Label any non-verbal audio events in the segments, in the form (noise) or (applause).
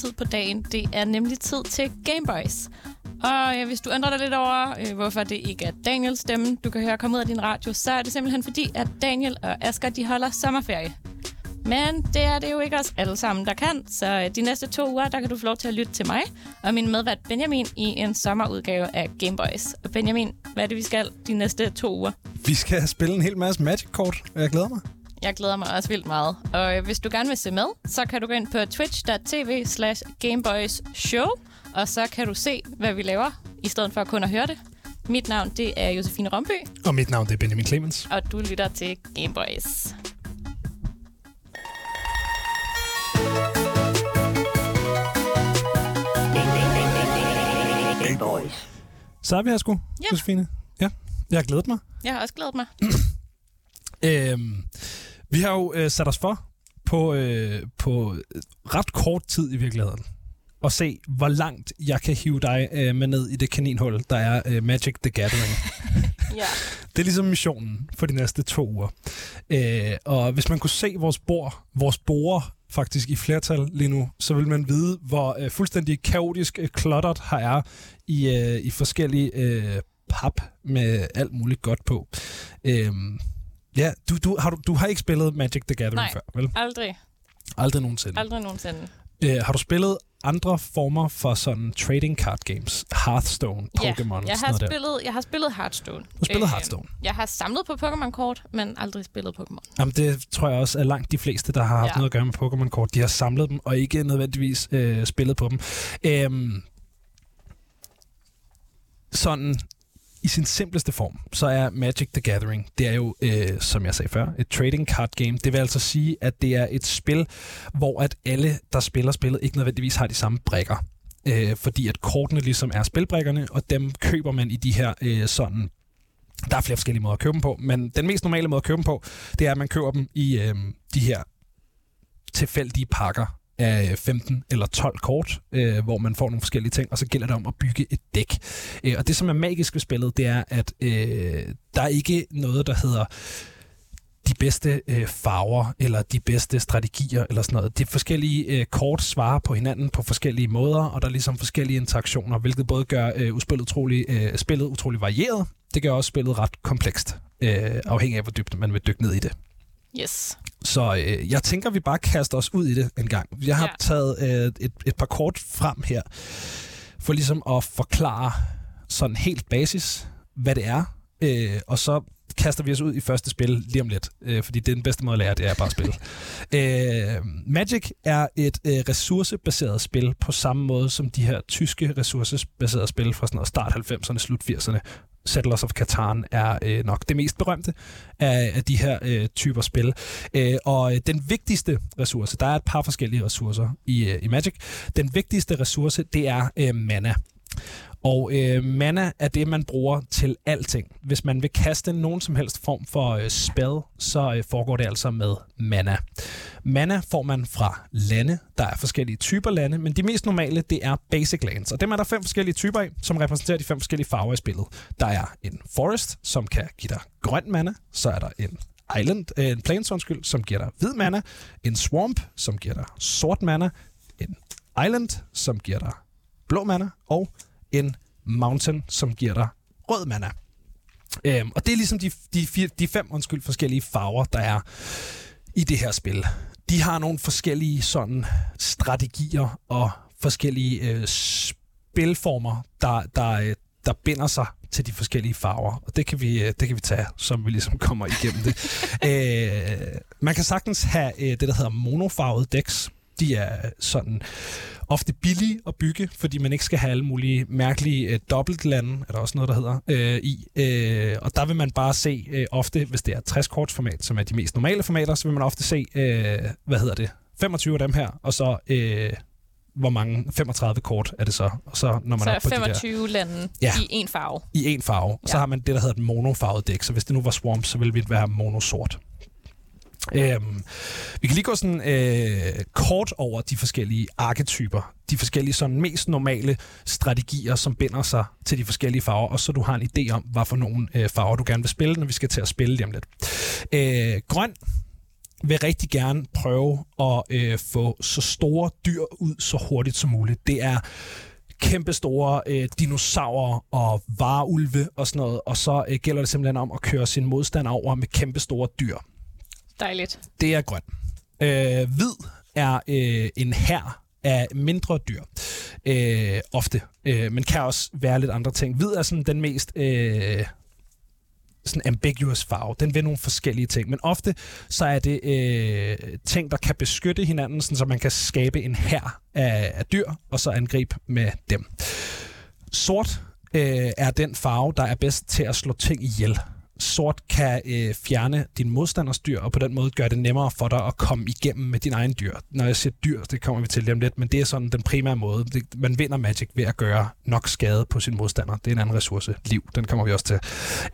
tid på dagen. Det er nemlig tid til Gameboys. Og øh, hvis du undrer dig lidt over, øh, hvorfor det ikke er Daniels stemme, du kan høre komme ud af din radio, så er det simpelthen fordi, at Daniel og Asger de holder sommerferie. Men det er det jo ikke os alle sammen, der kan. Så øh, de næste to uger, der kan du få lov til at lytte til mig og min medvært Benjamin i en sommerudgave af Gameboys. Og Benjamin, hvad er det, vi skal de næste to uger? Vi skal spille en hel masse Magic-kort, og jeg glæder mig. Jeg glæder mig også vildt meget. Og øh, hvis du gerne vil se med, så kan du gå ind på twitch.tv slash Gameboys Show, og så kan du se, hvad vi laver, i stedet for kun at høre det. Mit navn, det er Josefine Romby, Og mit navn det er Benjamin Clemens. og du lytter til Gameboys. Gameboys. Så er vi her sgu, Ja. Josefine. Ja, jeg har glædet mig. Jeg har også glædet mig. (clears throat) Øhm, vi har jo øh, sat os for på, øh, på ret kort tid i virkeligheden at se, hvor langt jeg kan hive dig øh, med ned i det kaninhul, der er øh, Magic the Gathering. (laughs) Ja. Det er ligesom missionen for de næste to uger. Øh, og hvis man kunne se vores bord, vores borer faktisk i flertal lige nu, så vil man vide, hvor øh, fuldstændig kaotisk øh, klottert her er i, øh, i forskellige øh, pap med alt muligt godt på. Øh, ja, du, du, har, du, du har ikke spillet Magic the Gathering Nej. før, vel? Aldrig. Aldrig nogensinde. Aldrig nogensinde. Øh, har du spillet andre former for sådan trading card games? Hearthstone, Pokémon, ja, jeg sådan har, noget der? spillet, jeg har spillet Hearthstone. Du har spillet Øh, Hearthstone? Jeg har samlet på Pokémon-kort, men aldrig spillet Pokémon. Jamen, det tror jeg også er langt de fleste, der har haft ja. Noget at gøre med Pokémon-kort. De har samlet dem, og ikke nødvendigvis øh, spillet på dem. Øhm, sådan i sin simpleste form, så er Magic the Gathering, det er jo, øh, som jeg sagde før, et trading card game. Det vil altså sige, at det er et spil, hvor at alle, der spiller spillet, ikke nødvendigvis har de samme brækker. Øh, fordi at kortene ligesom er spilbrækkerne, og dem køber man i de her øh, sådan der er flere forskellige måder at købe dem på, men den mest normale måde at købe dem på, det er, at man køber dem i øh, de her tilfældige pakker af øh, 15 eller 12 kort, øh, hvor man får nogle forskellige ting, og så gælder det om at bygge et dæk. Øh, og det, som er magisk ved spillet, det er, at øh, der er ikke noget, der hedder de bedste øh, farver, eller de bedste strategier, eller sådan noget. De forskellige øh, kort svarer på hinanden på forskellige måder, og der er ligesom forskellige interaktioner, hvilket både gør øh, spillet, utrolig, øh, spillet utrolig varieret, det gør også spillet ret komplekst, øh, afhængig af, hvor dybt man vil dykke ned i det. Yes. Så øh, jeg tænker, vi bare kaster os ud i det en gang. Jeg har Ja. taget øh, et, et par kort frem her, for ligesom at forklare sådan helt basis, hvad det er, øh, og så kaster vi os ud i første spil lige om lidt, øh, fordi det er den bedste måde at lære, det er bare at spille. (laughs) øh, Magic er et øh, ressourcebaseret spil på samme måde som de her tyske ressourcebaserede spil fra sådan noget start 90'erne, slut 80'erne. Settlers of Catan er øh, nok det mest berømte af, af de her øh, typer spil. Øh, og øh, den vigtigste ressource, der er et par forskellige ressourcer i, øh, i Magic. Den vigtigste ressource, det er øh, mana. Og øh, mana er det, man bruger til alting. Hvis man vil kaste nogen som helst form for øh, spell, så øh, foregår det altså med mana. Mana får man fra lande. Der er forskellige typer lande, men de mest normale, det er basic lands. Og dem er der fem forskellige typer af, som repræsenterer de fem forskellige farver i spillet. Der er en forest, som kan give dig grøn mana. Så er der en island, øh, en plains, undskyld, som giver dig hvid mana. En swamp, som giver dig sort mana. En island, som giver dig blå mana. Og en mountain, som giver dig rød mana. Øhm, og det er ligesom de, de, fire, de fem undskyld, forskellige farver, der er i det her spil. De har nogle forskellige sådan strategier og forskellige øh, spilformer, der, der, øh, der binder sig til de forskellige farver. Og det kan vi, øh, det kan vi tage, som vi ligesom kommer igennem det. (laughs) øh, man kan sagtens have øh, det, der hedder monofarvet decks. De er sådan ofte billige at bygge, fordi man ikke skal have alle mulige mærkelige øh, dobbeltlande, er der også noget, der hedder, øh, i. Øh, og der vil man bare se øh, ofte, hvis det er 60 korts format, som er de mest normale formater, så vil man ofte se, øh, hvad hedder det, 25 af dem her, og så øh, hvor mange, 35 kort er det så. Og så når man Så er er på de der, 25 lande Ja. i en farve. i en farve, ja. så har man det, der hedder et monofarvet dæk. Så hvis det nu var swamp, så ville det være monosort. Øhm, vi kan lige gå sådan øh, kort over de forskellige arketyper, de forskellige sådan mest normale strategier, som binder sig til de forskellige farver, og så du har en idé om, hvad for nogle øh, farver du gerne vil spille, når vi skal til at spille dem lidt. Øh, grøn vil rigtig gerne prøve at øh, få så store dyr ud så hurtigt som muligt. Det er kæmpe store øh, dinosaurer og varulve og sådan noget, og så øh, gælder det simpelthen om at køre sin modstander over med kæmpe store dyr. Dejligt. Det er grøn. Øh, hvid er øh, en her af mindre dyr. Øh, ofte. Øh, men kan også være lidt andre ting. Hvid er sådan den mest... Øh, sådan ambiguous farve. Den vil nogle forskellige ting. Men ofte så er det øh, ting, der kan beskytte hinanden, sådan, så man kan skabe en hær af, af dyr, og så angribe med dem. Sort øh, er den farve, der er bedst til at slå ting ihjel sort kan øh, fjerne din modstanders dyr, og på den måde gøre det nemmere for dig at komme igennem med din egen dyr. Når jeg siger dyr, det kommer vi til lige om lidt, men det er sådan den primære måde. Det, man vinder Magic ved at gøre nok skade på sin modstander. Det er en anden ressource. Liv, den kommer vi også til.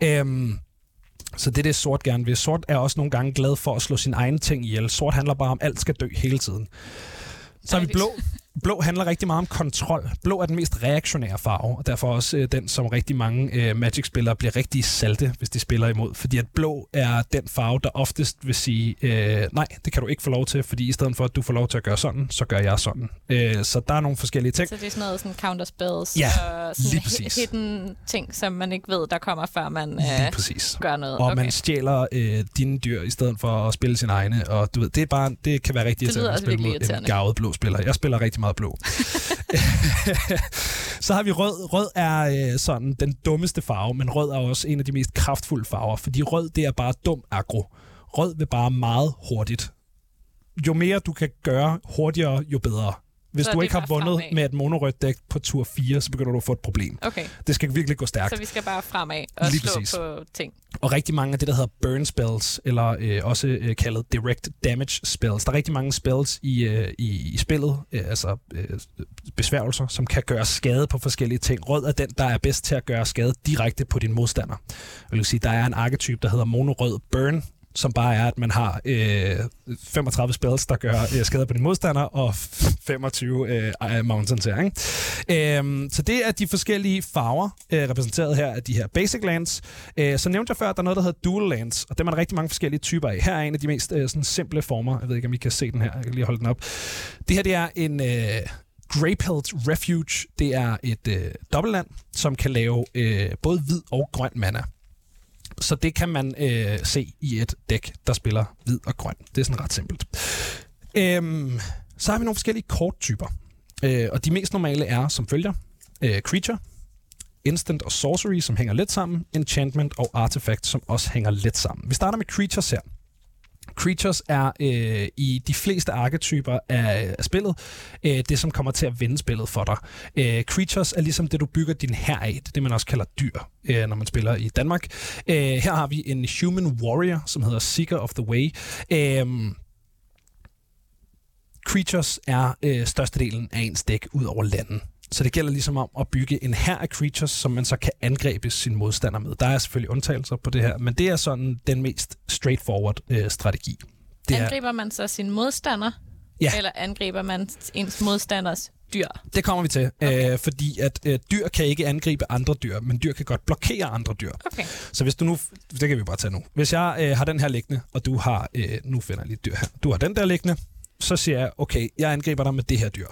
Øhm, så det er det, sort gerne vil. Sort er også nogle gange glad for at slå sin egen ting ihjel. Sort handler bare om, at alt skal dø hele tiden. Så har vi blå. (laughs) Blå handler rigtig meget om kontrol. Blå er den mest reaktionære farve, og derfor også øh, den, som rigtig mange øh, Magic-spillere bliver rigtig salte, hvis de spiller imod. Fordi at blå er den farve, der oftest vil sige, øh, nej, det kan du ikke få lov til, fordi i stedet for, at du får lov til at gøre sådan, så gør jeg sådan. Øh, så der er nogle forskellige ting. Så det er sådan noget sådan counterspells ja, og sådan lige præcis. hidden ting, som man ikke ved, der kommer, før man lige øh, præcis. gør noget. Og okay. man stjæler øh, dine dyr, i stedet for at spille sine egne. Og du ved, det, er bare, det kan være rigtig irriterende at spille mod en gavet blå spiller. Jeg spiller rigtig meget blå. (laughs) så har vi rød. Rød er øh, sådan den dummeste farve, men rød er også en af de mest kraftfulde farver, fordi rød det er bare dum agro. Rød vil bare meget hurtigt. Jo mere du kan gøre hurtigere, jo bedre. Hvis Så du ikke har vundet fremad. med et monorødt dæk på tur 4, så begynder du at få et problem. Okay, Det skal virkelig gå stærkt. så vi skal bare fremad og Lige slå præcis. på ting. Og rigtig mange af det, der hedder burn spells, eller øh, også øh, kaldet direct damage spells. Der er rigtig mange spells i, øh, i, i spillet, øh, altså øh, besværgelser, som kan gøre skade på forskellige ting. Rød er den, der er bedst til at gøre skade direkte på din modstander. Jeg vil sige, der er en arketype, der hedder monorød burn, som bare er, at man har øh, 35 spells, der gør øh, skade på din modstander, og 25 øh, øh, mountains her. Ikke? Øhm, så det er de forskellige farver, øh, repræsenteret her af de her basic lands. Øh, så nævnte jeg før, at der er noget, der hedder dual lands, og dem er der rigtig mange forskellige typer af. Her er en af de mest øh, sådan simple former. Jeg ved ikke, om I kan se den her. Jeg kan lige holde den op. Det her det er en... Øh, Greypelt Refuge, det er et øh, dobbeltland, som kan lave øh, både hvid og grøn mana. Så det kan man øh, se i et dæk, der spiller hvid og grøn. Det er sådan ret simpelt. Øhm, så har vi nogle forskellige korttyper. Øh, og de mest normale er som følger. Øh, creature, Instant og Sorcery, som hænger lidt sammen. Enchantment og Artifact, som også hænger lidt sammen. Vi starter med Creatures her. Creatures er øh, i de fleste arketyper af, af spillet øh, det, som kommer til at vinde spillet for dig. Øh, creatures er ligesom det, du bygger din her af. Det er det, man også kalder dyr, øh, når man spiller i Danmark. Øh, her har vi en human warrior, som hedder Seeker of the Way. Øh, creatures er øh, størstedelen af ens dæk ud over landen. Så det gælder ligesom om at bygge en her af creatures, som man så kan angribe sin modstander med. Der er selvfølgelig undtagelser på det her, men det er sådan den mest straightforward øh, strategi. Det, er, Angriber man så sin modstander, Ja. eller angriber man ens modstanders dyr? det kommer vi til, Okay. øh, fordi at øh, dyr kan ikke angribe andre dyr, men dyr kan godt blokere andre dyr. Okay. Så hvis du nu, det kan vi bare tage nu. Hvis jeg øh, har den her liggende, og du har, øh, nu finder jeg lige dyr her, du har den der liggende, så siger jeg, okay, jeg angriber dig med det her dyr.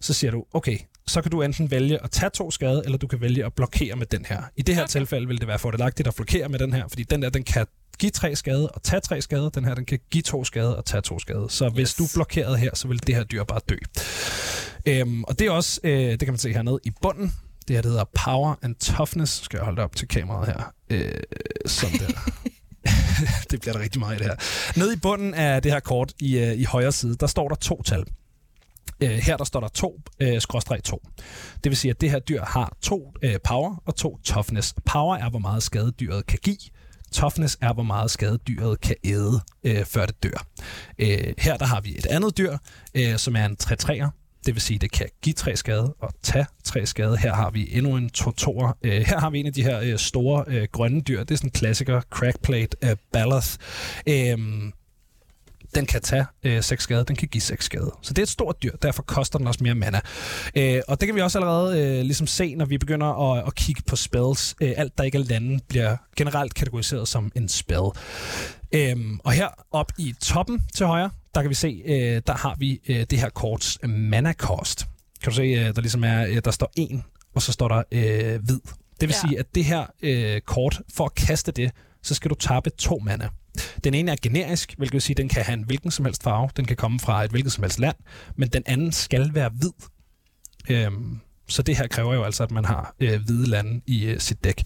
Så siger du, okay, så kan du enten vælge at tage to skade, eller du kan vælge at blokere med den her. I det her okay. tilfælde vil det være fordelagtigt at blokere med den her, fordi den der, den kan give tre skade og tage tre skade. Den her, den kan give to skade og tage to skade. Så hvis Yes. du blokerede her, så vil det her dyr bare dø. Øhm, og det er også, øh, det kan man se hernede i bunden. Det her, det hedder Power and Toughness. Skal jeg holde det op til kameraet her. Øh, sådan der. (laughs) (laughs) det bliver der rigtig meget i det her. Nede i bunden af det her kort i, øh, i højre side, der står der to tal. Øh, her der står der 2, øh, skråstreg 2. Det vil sige, at det her dyr har to øh, power og to toughness. Power er, hvor meget skade dyret kan give. Toughness er, hvor meget skade dyret kan æde, øh, før det dør. Øh, her der har vi et andet dyr, øh, som er en 3-3'er. Det vil sige, at det kan give tre skade og tage tre skade. Her har vi endnu en tortor. Øh, her har vi en af de her øh, store øh, grønne dyr. Det er sådan en klassiker, Crackplate øh, Baloth. Øh, den kan tage øh, 6 skade, den kan give 6 skade. Så det er et stort dyr, derfor koster den også mere mana. Øh, og det kan vi også allerede øh, ligesom se, når vi begynder at, at kigge på spells. Øh, alt, der ikke er lande, bliver generelt kategoriseret som en spell. Øh, og her op i toppen til højre, der kan vi se, øh, der har vi øh, det her korts mana cost. Kan du se, øh, der ligesom er, øh, der står en, og så står der øh, hvid. Det vil ja. sige, at det her øh, kort, for at kaste det, så skal du tabe to mana. Den ene er generisk, hvilket vil sige, at den kan have en hvilken som helst farve. Den kan komme fra et hvilket som helst land, men den anden skal være hvid. Øhm, så det her kræver jo altså, at man har øh, hvide lande i øh, sit dæk.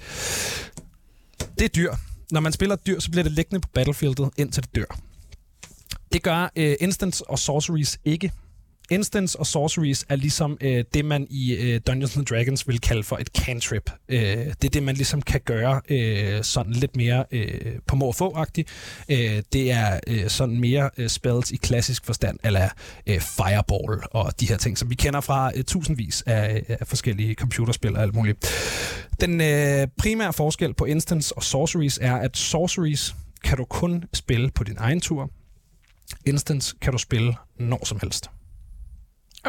Det er dyr. Når man spiller dyr, så bliver det liggende på battlefieldet, indtil det dør. Det gør øh, instants og sorceries ikke. Instants og sorceries er ligesom øh, det, man i øh, Dungeons and Dragons vil kalde for et cantrip. Øh, det er det, man ligesom kan gøre øh, sådan lidt mere øh, på må få øh, Det er øh, sådan mere øh, spells i klassisk forstand, eller øh, fireball og de her ting, som vi kender fra øh, tusindvis af, af forskellige computerspil og alt muligt. Den øh, primære forskel på instants og sorceries er, at sorceries kan du kun spille på din egen tur. Instance kan du spille når som helst.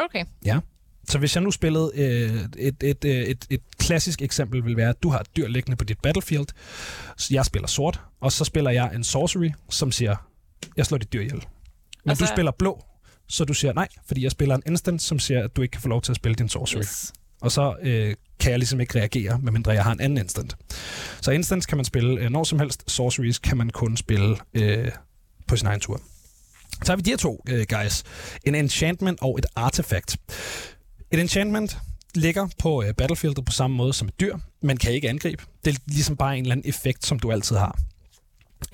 Okay. Ja. Så hvis jeg nu spillede øh, et, et, et, øh, et, et klassisk eksempel vil være, at du har et dyr liggende på dit battlefield, så jeg spiller sort, og så spiller jeg en sorcery, som siger, jeg slår dit dyr ihjel. Men altså, du spiller blå, så du siger nej, fordi jeg spiller en instant, som siger, at du ikke kan få lov til at spille din sorcery. Yes. Og så øh, kan jeg ligesom ikke reagere, medmindre jeg har en anden instant. Så instant kan man spille øh, når som helst, sorceries kan man kun spille øh, på sin egen tur. Så har vi de her to, øh, guys. En enchantment og et artefakt. Et enchantment ligger på uh, battlefieldet på samme måde som et dyr, men kan ikke angribe. Det er ligesom bare en eller anden effekt, som du altid har.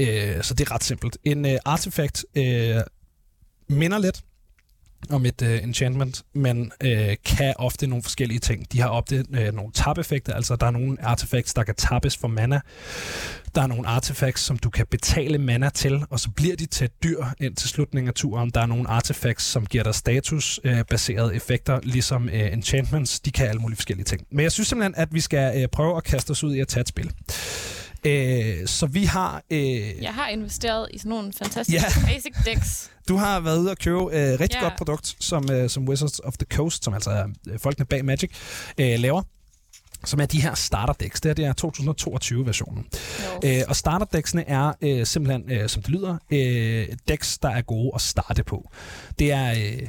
Uh, så det er ret simpelt. En uh, artefakt minder lidt om et uh, enchantment, men uh, kan ofte nogle forskellige ting. De har ofte uh, øh, nogle tab-effekter, altså der er nogle artefacts, der kan tappes for mana. Der er nogle artefacts, som du kan betale mana til, og så bliver de til et dyr ind til slutningen af turen. Der er nogle artefacts, som giver dig status-baserede uh, effekter, ligesom uh, enchantments. De kan alle mulige forskellige ting. Men jeg synes simpelthen, at vi skal uh, prøve at kaste os ud i at tage et spil. Øh, så vi har... Øh, jeg har investeret i sådan nogle fantastiske ja. basic decks. (laughs) Du har været ude og købe øh, rigtig ja. godt produkt, som, øh, som Wizards of the Coast, som altså er øh, folkene bag Magic, øh, laver som er de her starter decks. Det, her, det er 2022-versionen. Øh, og starter decksene er øh, simpelthen, øh, som det lyder, øh, decks, der er gode at starte på. Det er... Øh,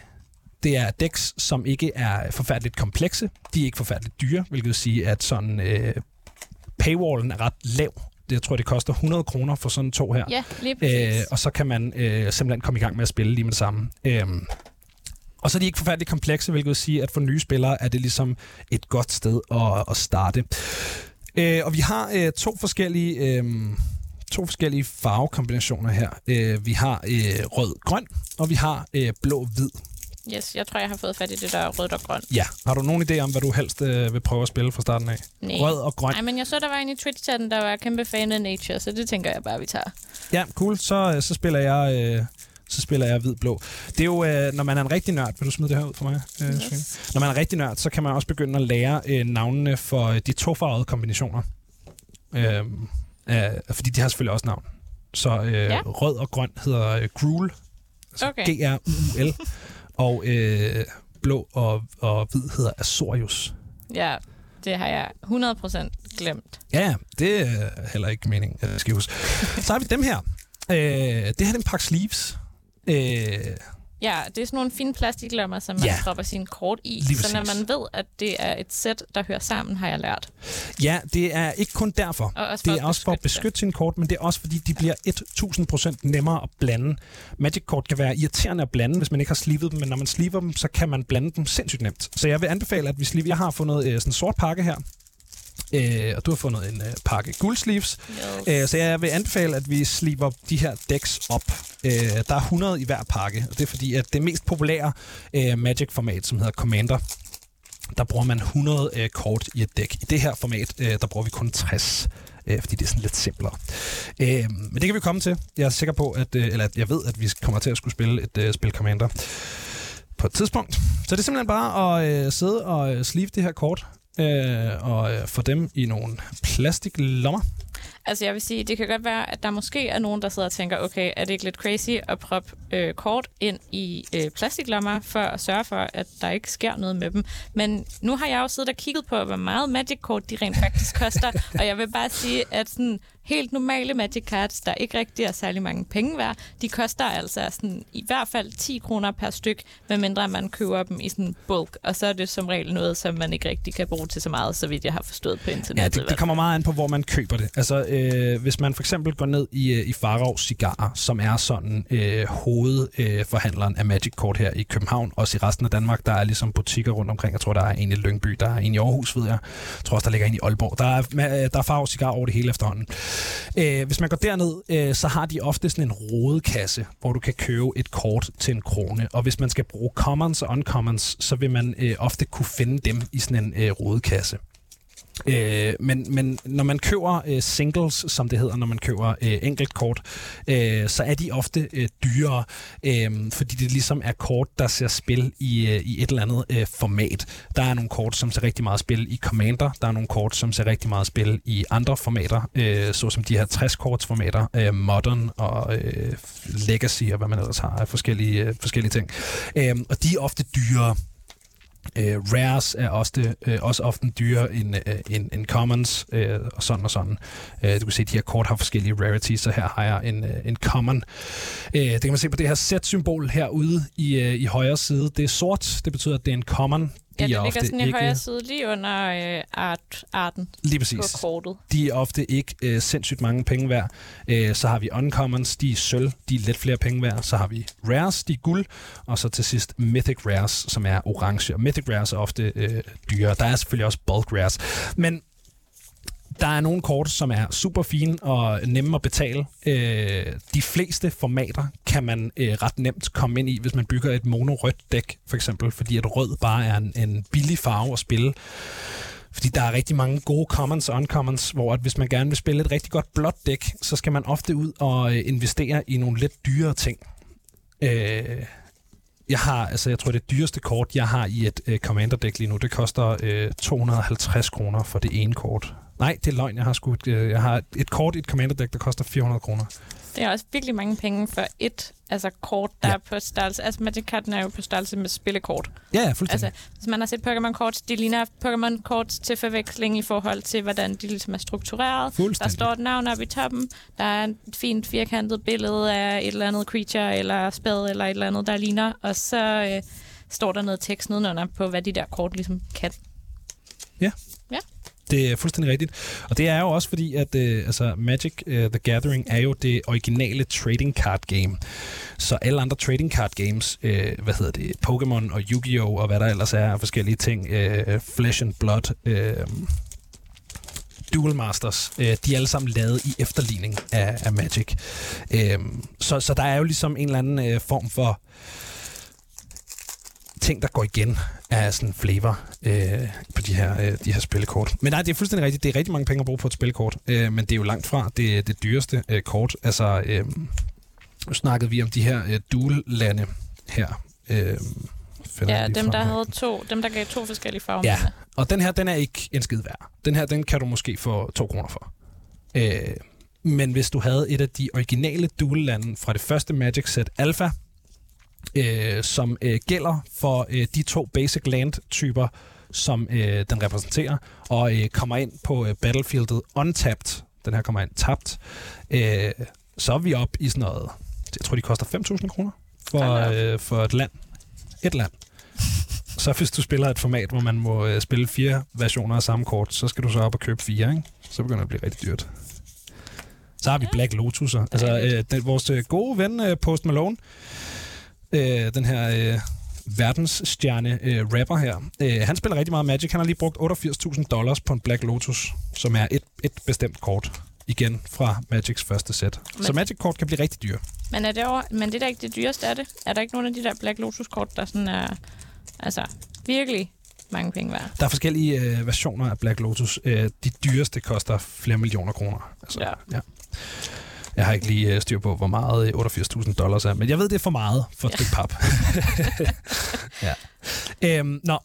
det er decks, som ikke er forfærdeligt komplekse. De er ikke forfærdeligt dyre, hvilket vil sige, at sådan øh, paywallen er ret lav. Det, jeg tror, det koster 100 kroner for sådan to her. Ja, lige præcis. Øh, og så kan man øh, simpelthen komme i gang med at spille lige med det samme. Øh, og så er de ikke forfærdeligt komplekse, hvilket vil sige, at for nye spillere er det ligesom et godt sted at, at starte. Øh, og vi har øh, to forskellige... Øh, to forskellige farvekombinationer her. Øh, vi har øh, rød-grøn, og vi har øh, blå-hvid. Yes, jeg tror, jeg har fået fat i det der rødt og grønt. Ja. Har du nogen idé om, hvad du helst øh, vil prøve at spille fra starten af? Nej. Rød og grøn? Nej, men jeg så, der var en i Twitch-chatten, der var kæmpe fan af Nature, så det tænker jeg bare, vi tager. Ja, cool. Så, øh, så spiller jeg... Øh, så spiller jeg hvid-blå. Det er jo, øh, når man er en rigtig nørd, vil du smide det her ud for mig? Øh, yes. Når man er en rigtig nørd, så kan man også begynde at lære øh, navnene for de tofarvede kombinationer. Øh, øh, fordi de har selvfølgelig også navn. Så øh, ja. rød og grøn hedder øh, Gruel. Altså okay. G-R-U-L. Og øh, blå og, og hvid hedder Azorius. Ja, det har jeg 100% glemt. Ja, det er heller ikke meningen, at jeg skal huske. (laughs) Så har vi dem her. Øh, det her er en pakke sleeves. Øh, Ja, det er sådan nogle fine plastiklommer, som man ja. propper sin kort i. Lige så når man ved, at det er et sæt, der hører sammen, har jeg lært. Ja, det er ikke kun derfor. Og også det er også for at beskytte sin kort, men det er også fordi, de bliver 1000% nemmere at blande. Magic-kort kan være irriterende at blande, hvis man ikke har slivet dem, men når man sliver dem, så kan man blande dem sindssygt nemt. Så jeg vil anbefale, at vi sliver. Jeg har fundet øh, sådan en sort pakke her, Øh, og du har fundet en øh, pakke guldsleeves. Yes. Øh, så jeg vil anbefale, at vi sliver de her decks op. Øh, der er 100 i hver pakke, og det er fordi, at det mest populære øh, Magic-format, som hedder Commander, der bruger man 100 øh, kort i et dæk. I det her format, øh, der bruger vi kun 60 øh, fordi det er sådan lidt simplere. Øh, men det kan vi komme til. Jeg er sikker på, at, øh, eller jeg ved, at vi kommer til at skulle spille et øh, spil Commander på et tidspunkt. Så det er simpelthen bare at øh, sidde og øh, sleeve det her kort øh, og øh, få dem i nogle plastiklommer. Altså jeg vil sige, det kan godt være, at der måske er nogen, der sidder og tænker, okay, er det ikke lidt crazy at proppe øh, kort ind i øh, plastiklommer for at sørge for, at der ikke sker noget med dem. Men nu har jeg jo siddet og kigget på, hvor meget Magic-kort de rent faktisk koster, (laughs) og jeg vil bare sige, at sådan helt normale Magic Cards, der ikke rigtig er særlig mange penge værd, de koster altså sådan i hvert fald 10 kroner per styk, medmindre man køber dem i sådan bulk, og så er det som regel noget, som man ikke rigtig kan bruge til så meget, så vidt jeg har forstået på internettet. Ja, det, det kommer meget an på, hvor man køber det. Altså, øh, hvis man for eksempel går ned i, øh, i Farov Cigar, som er sådan øh, hovedforhandleren øh, af Magic Kort her i København, også i resten af Danmark, der er ligesom butikker rundt omkring. Jeg tror, der er en i Lyngby, der er en i Aarhus, ved jeg. Jeg tror også, der ligger en i Aalborg. Der er, øh, der er Farov Cigar over det hele efterhånden. Øh, hvis man går derned, øh, så har de ofte sådan en rodekasse, hvor du kan købe et kort til en krone. Og hvis man skal bruge commons og uncommons, så vil man øh, ofte kunne finde dem i sådan en øh, rodekasse. Øh, men, men når man køber øh, singles, som det hedder, når man køber øh, enkeltkort, øh, så er de ofte øh, dyrere, øh, fordi det ligesom er kort, der ser spil i, øh, i et eller andet øh, format. Der er nogle kort, som ser rigtig meget spil i Commander, der er nogle kort, som ser rigtig meget spil i andre formater, øh, såsom de her 60-korts formater, øh, Modern og øh, Legacy og hvad man ellers har af forskellige, øh, forskellige ting. Øh, og de er ofte dyrere. Øh, rares er også, øh, også ofte dyrere end, øh, end, end commons, øh, og sådan og sådan. Øh, du kan se, at de her kort har forskellige rarities, så her har jeg en, øh, en common. Øh, det kan man se på det her set-symbol herude i, øh, i højre side. Det er sort, det betyder, at det er en common. Ja, det ligger sådan i ikke, højre side lige under øh, art, arten lige præcis. på kortet. De er ofte ikke øh, sindssygt mange penge værd. Øh, så har vi uncommons, de er sølv, de er lidt flere penge værd. Så har vi rares, de er guld. Og så til sidst mythic rares, som er orange. Og mythic rares er ofte øh, dyre. Der er selvfølgelig også bulk rares. Men der er nogle kort, som er super fine og nemme at betale. Øh, de fleste formater kan man øh, ret nemt komme ind i, hvis man bygger et mono-rødt dæk, for eksempel, fordi at rød bare er en, en billig farve at spille. Fordi der er rigtig mange gode commons og uncommons, hvor at hvis man gerne vil spille et rigtig godt blåt dæk, så skal man ofte ud og øh, investere i nogle lidt dyrere ting. Øh, jeg har, altså jeg tror det dyreste kort, jeg har i et øh, commander-dæk lige nu, det koster øh, 250 kroner for det ene kort. Nej, det er løgn. Jeg har, sgu et, øh, jeg har et kort i et commander deck, der koster 400 kroner. Det er også virkelig mange penge for et altså kort, der ja. er på størrelse. Altså Magic Carden er jo på størrelse med spillekort. Ja, ja fuldstændig. Altså, hvis man har set Pokémon-kort, de ligner Pokémon-kort til forveksling i forhold til, hvordan de ligesom er struktureret. Der står et navn oppe i toppen. Der er et fint firkantet billede af et eller andet creature, eller spæd, eller et eller andet, der ligner. Og så øh, står der noget tekst nedenunder på, hvad de der kort ligesom kan. Ja. Det er fuldstændig rigtigt. Og det er jo også fordi, at øh, altså Magic uh, the Gathering er jo det originale trading card game. Så alle andre trading card games, øh, hvad hedder det, Pokémon og Yu-Gi-Oh! og hvad der ellers er af forskellige ting, øh, Flesh and Blood, øh, Duel Masters, øh, de er alle sammen lavet i efterligning af, af Magic. Øh, så, så der er jo ligesom en eller anden øh, form for ting, der går igen af sådan flavor øh, på de her, øh, de her spillekort. Men nej, det er fuldstændig rigtigt. Det er rigtig mange penge at bruge på et spillekort, øh, men det er jo langt fra det, det dyreste øh, kort. Altså, øh, nu snakkede vi om de her øh, duel-lande her. Øh, ja, dem der, havde to, dem, der gav to forskellige farver. Ja, og den her, den er ikke en skid værd. Den her, den kan du måske få to kroner for. Øh, men hvis du havde et af de originale duel-lande fra det første Magic Set Alpha, øh, som øh, gælder for øh, de to basic land-typer, som øh, den repræsenterer, og øh, kommer ind på øh, battlefieldet untapped. Den her kommer ind tabt. Øh, så er vi op i sådan noget, jeg tror, de koster 5.000 kroner for, øh, for et land. Et land. Så hvis du spiller et format, hvor man må øh, spille fire versioner af samme kort, så skal du så op og købe fire, ikke? Så begynder det at blive rigtig dyrt. Så har vi Black Lotus'er. Altså, øh, den, vores øh, gode ven øh, Post Malone, øh, den her øh, verdensstjerne øh, rapper her. Øh, han spiller rigtig meget Magic. Han har lige brugt 88.000 dollars på en Black Lotus, som er et, et bestemt kort igen fra Magics første sæt. Men, så Magic-kort kan blive rigtig dyre. Men er det, over, men det er da ikke det dyreste, er det? Er der ikke nogen af de der Black Lotus-kort, der sådan er altså, virkelig mange penge værd? Der er forskellige øh, versioner af Black Lotus. Øh, de dyreste koster flere millioner kroner. Altså, ja. ja. Jeg har ikke lige øh, styr på, hvor meget 88.000 dollars er, men jeg ved, det er for meget for et stykke pap. (laughs) ja. øhm, nå,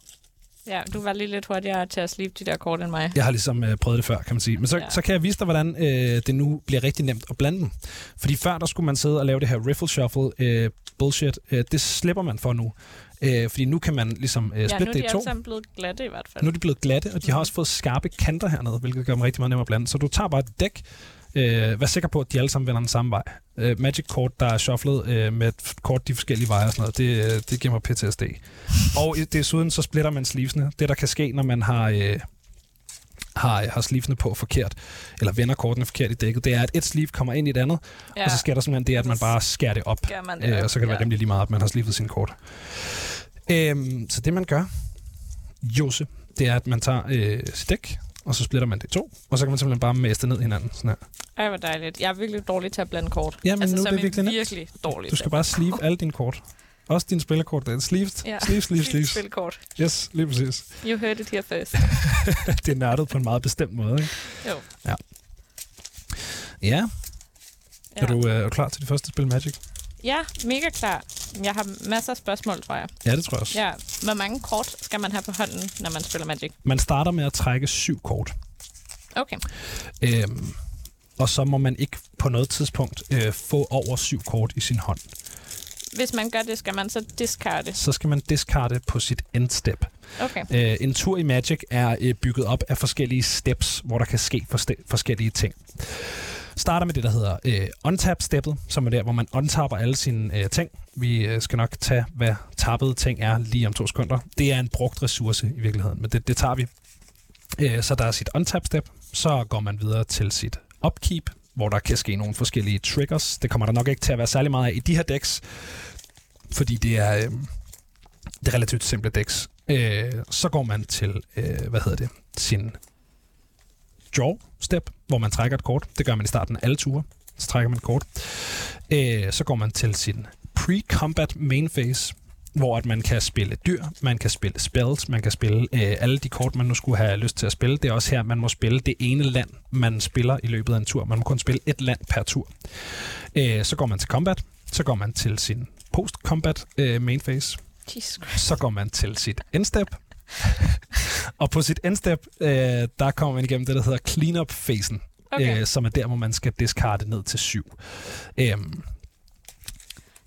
Ja, du var lige lidt hurtigere til at slippe de der kort end mig. Jeg har ligesom øh, prøvet det før, kan man sige. Men så, Ja. ja. så kan jeg vise dig, hvordan øh, det nu bliver rigtig nemt at blande dem. Fordi før, der skulle man sidde og lave det her riffle shuffle øh, bullshit. Øh, det slipper man for nu. Øh, fordi nu kan man ligesom øh, ja, nu splitte er det de i to. alle sammen blevet glatte i hvert fald. Nu er de blevet glatte, og de har også fået skarpe kanter hernede, hvilket gør dem rigtig meget nemmere at blande. Så du tager bare et dæk. Øh, vær sikker på, at de alle sammen vender den samme vej. Øh, magic kort, der er shufflet øh, med kort de forskellige veje og sådan noget, det, øh, det giver mig PTSD. og desuden så splitter man sleevesene. Det, der kan ske, når man har... Øh, har, har sleevesene på forkert, eller vender kortene forkert i dækket, det er, at et sleeve kommer ind i et andet, ja. og så sker der simpelthen det, at man bare skærer det op. man det. Øh, og så kan det være rimelig lige meget, at man har sleevet sine kort. Øhm, så det, man gør, Jose, det er, at man tager øh, sit dæk, og så splitter man det i to, og så kan man simpelthen bare mæste ned hinanden. Sådan her. Ej, hvor dejligt. Jeg er virkelig dårlig til at blande kort. Ja, men altså, nu er det virkelig virkelig dårlig Du skal bare sleeve alle dine kort. Også dine spillerkort. Det er sleeved. Ja. Sleeve, sleeve, sleeve. Spilkort. Yes, lige præcis. You heard it here first. (laughs) det er nørdet på en meget bestemt måde. Ikke? Jo. Ja. Ja. Ja. Er, du, øh, er du klar til det første spil Magic? Ja, mega klar. Jeg har masser af spørgsmål, tror jeg. Ja, det tror jeg også. Ja, hvor mange kort skal man have på hånden, når man spiller Magic? Man starter med at trække syv kort. Okay. Øhm, og så må man ikke på noget tidspunkt øh, få over syv kort i sin hånd. Hvis man gør det, skal man så discarde. Så skal man discarde på sit endstep. Okay. Øh, en tur i Magic er øh, bygget op af forskellige steps, hvor der kan ske forste- forskellige ting. Starter med det, der hedder øh, untap-steppet, som er der, hvor man untapper alle sine øh, ting. Vi øh, skal nok tage, hvad tappede ting er lige om to sekunder. Det er en brugt ressource i virkeligheden, men det, det tager vi. Øh, så der er sit untap-step. Så går man videre til sit upkeep, hvor der kan ske nogle forskellige triggers. Det kommer der nok ikke til at være særlig meget af i de her decks, fordi det er, øh, det er relativt simple decks. Øh, så går man til, øh, hvad hedder det, sin draw step, hvor man trækker et kort. Det gør man i starten af alle ture. Så trækker man et kort. Øh, så går man til sin pre-combat main phase, hvor at man kan spille dyr, man kan spille spells, man kan spille øh, alle de kort, man nu skulle have lyst til at spille. Det er også her, man må spille det ene land, man spiller i løbet af en tur. Man må kun spille et land per tur. Øh, så går man til combat, så går man til sin post-combat øh, main phase, Jesus Christ. så går man til sit endstep. (laughs) og på sit endstep, øh, der kommer man igennem det, der hedder cleanup-fasen, Okay. øh, som er der, hvor man skal discarde ned til syv. Øhm,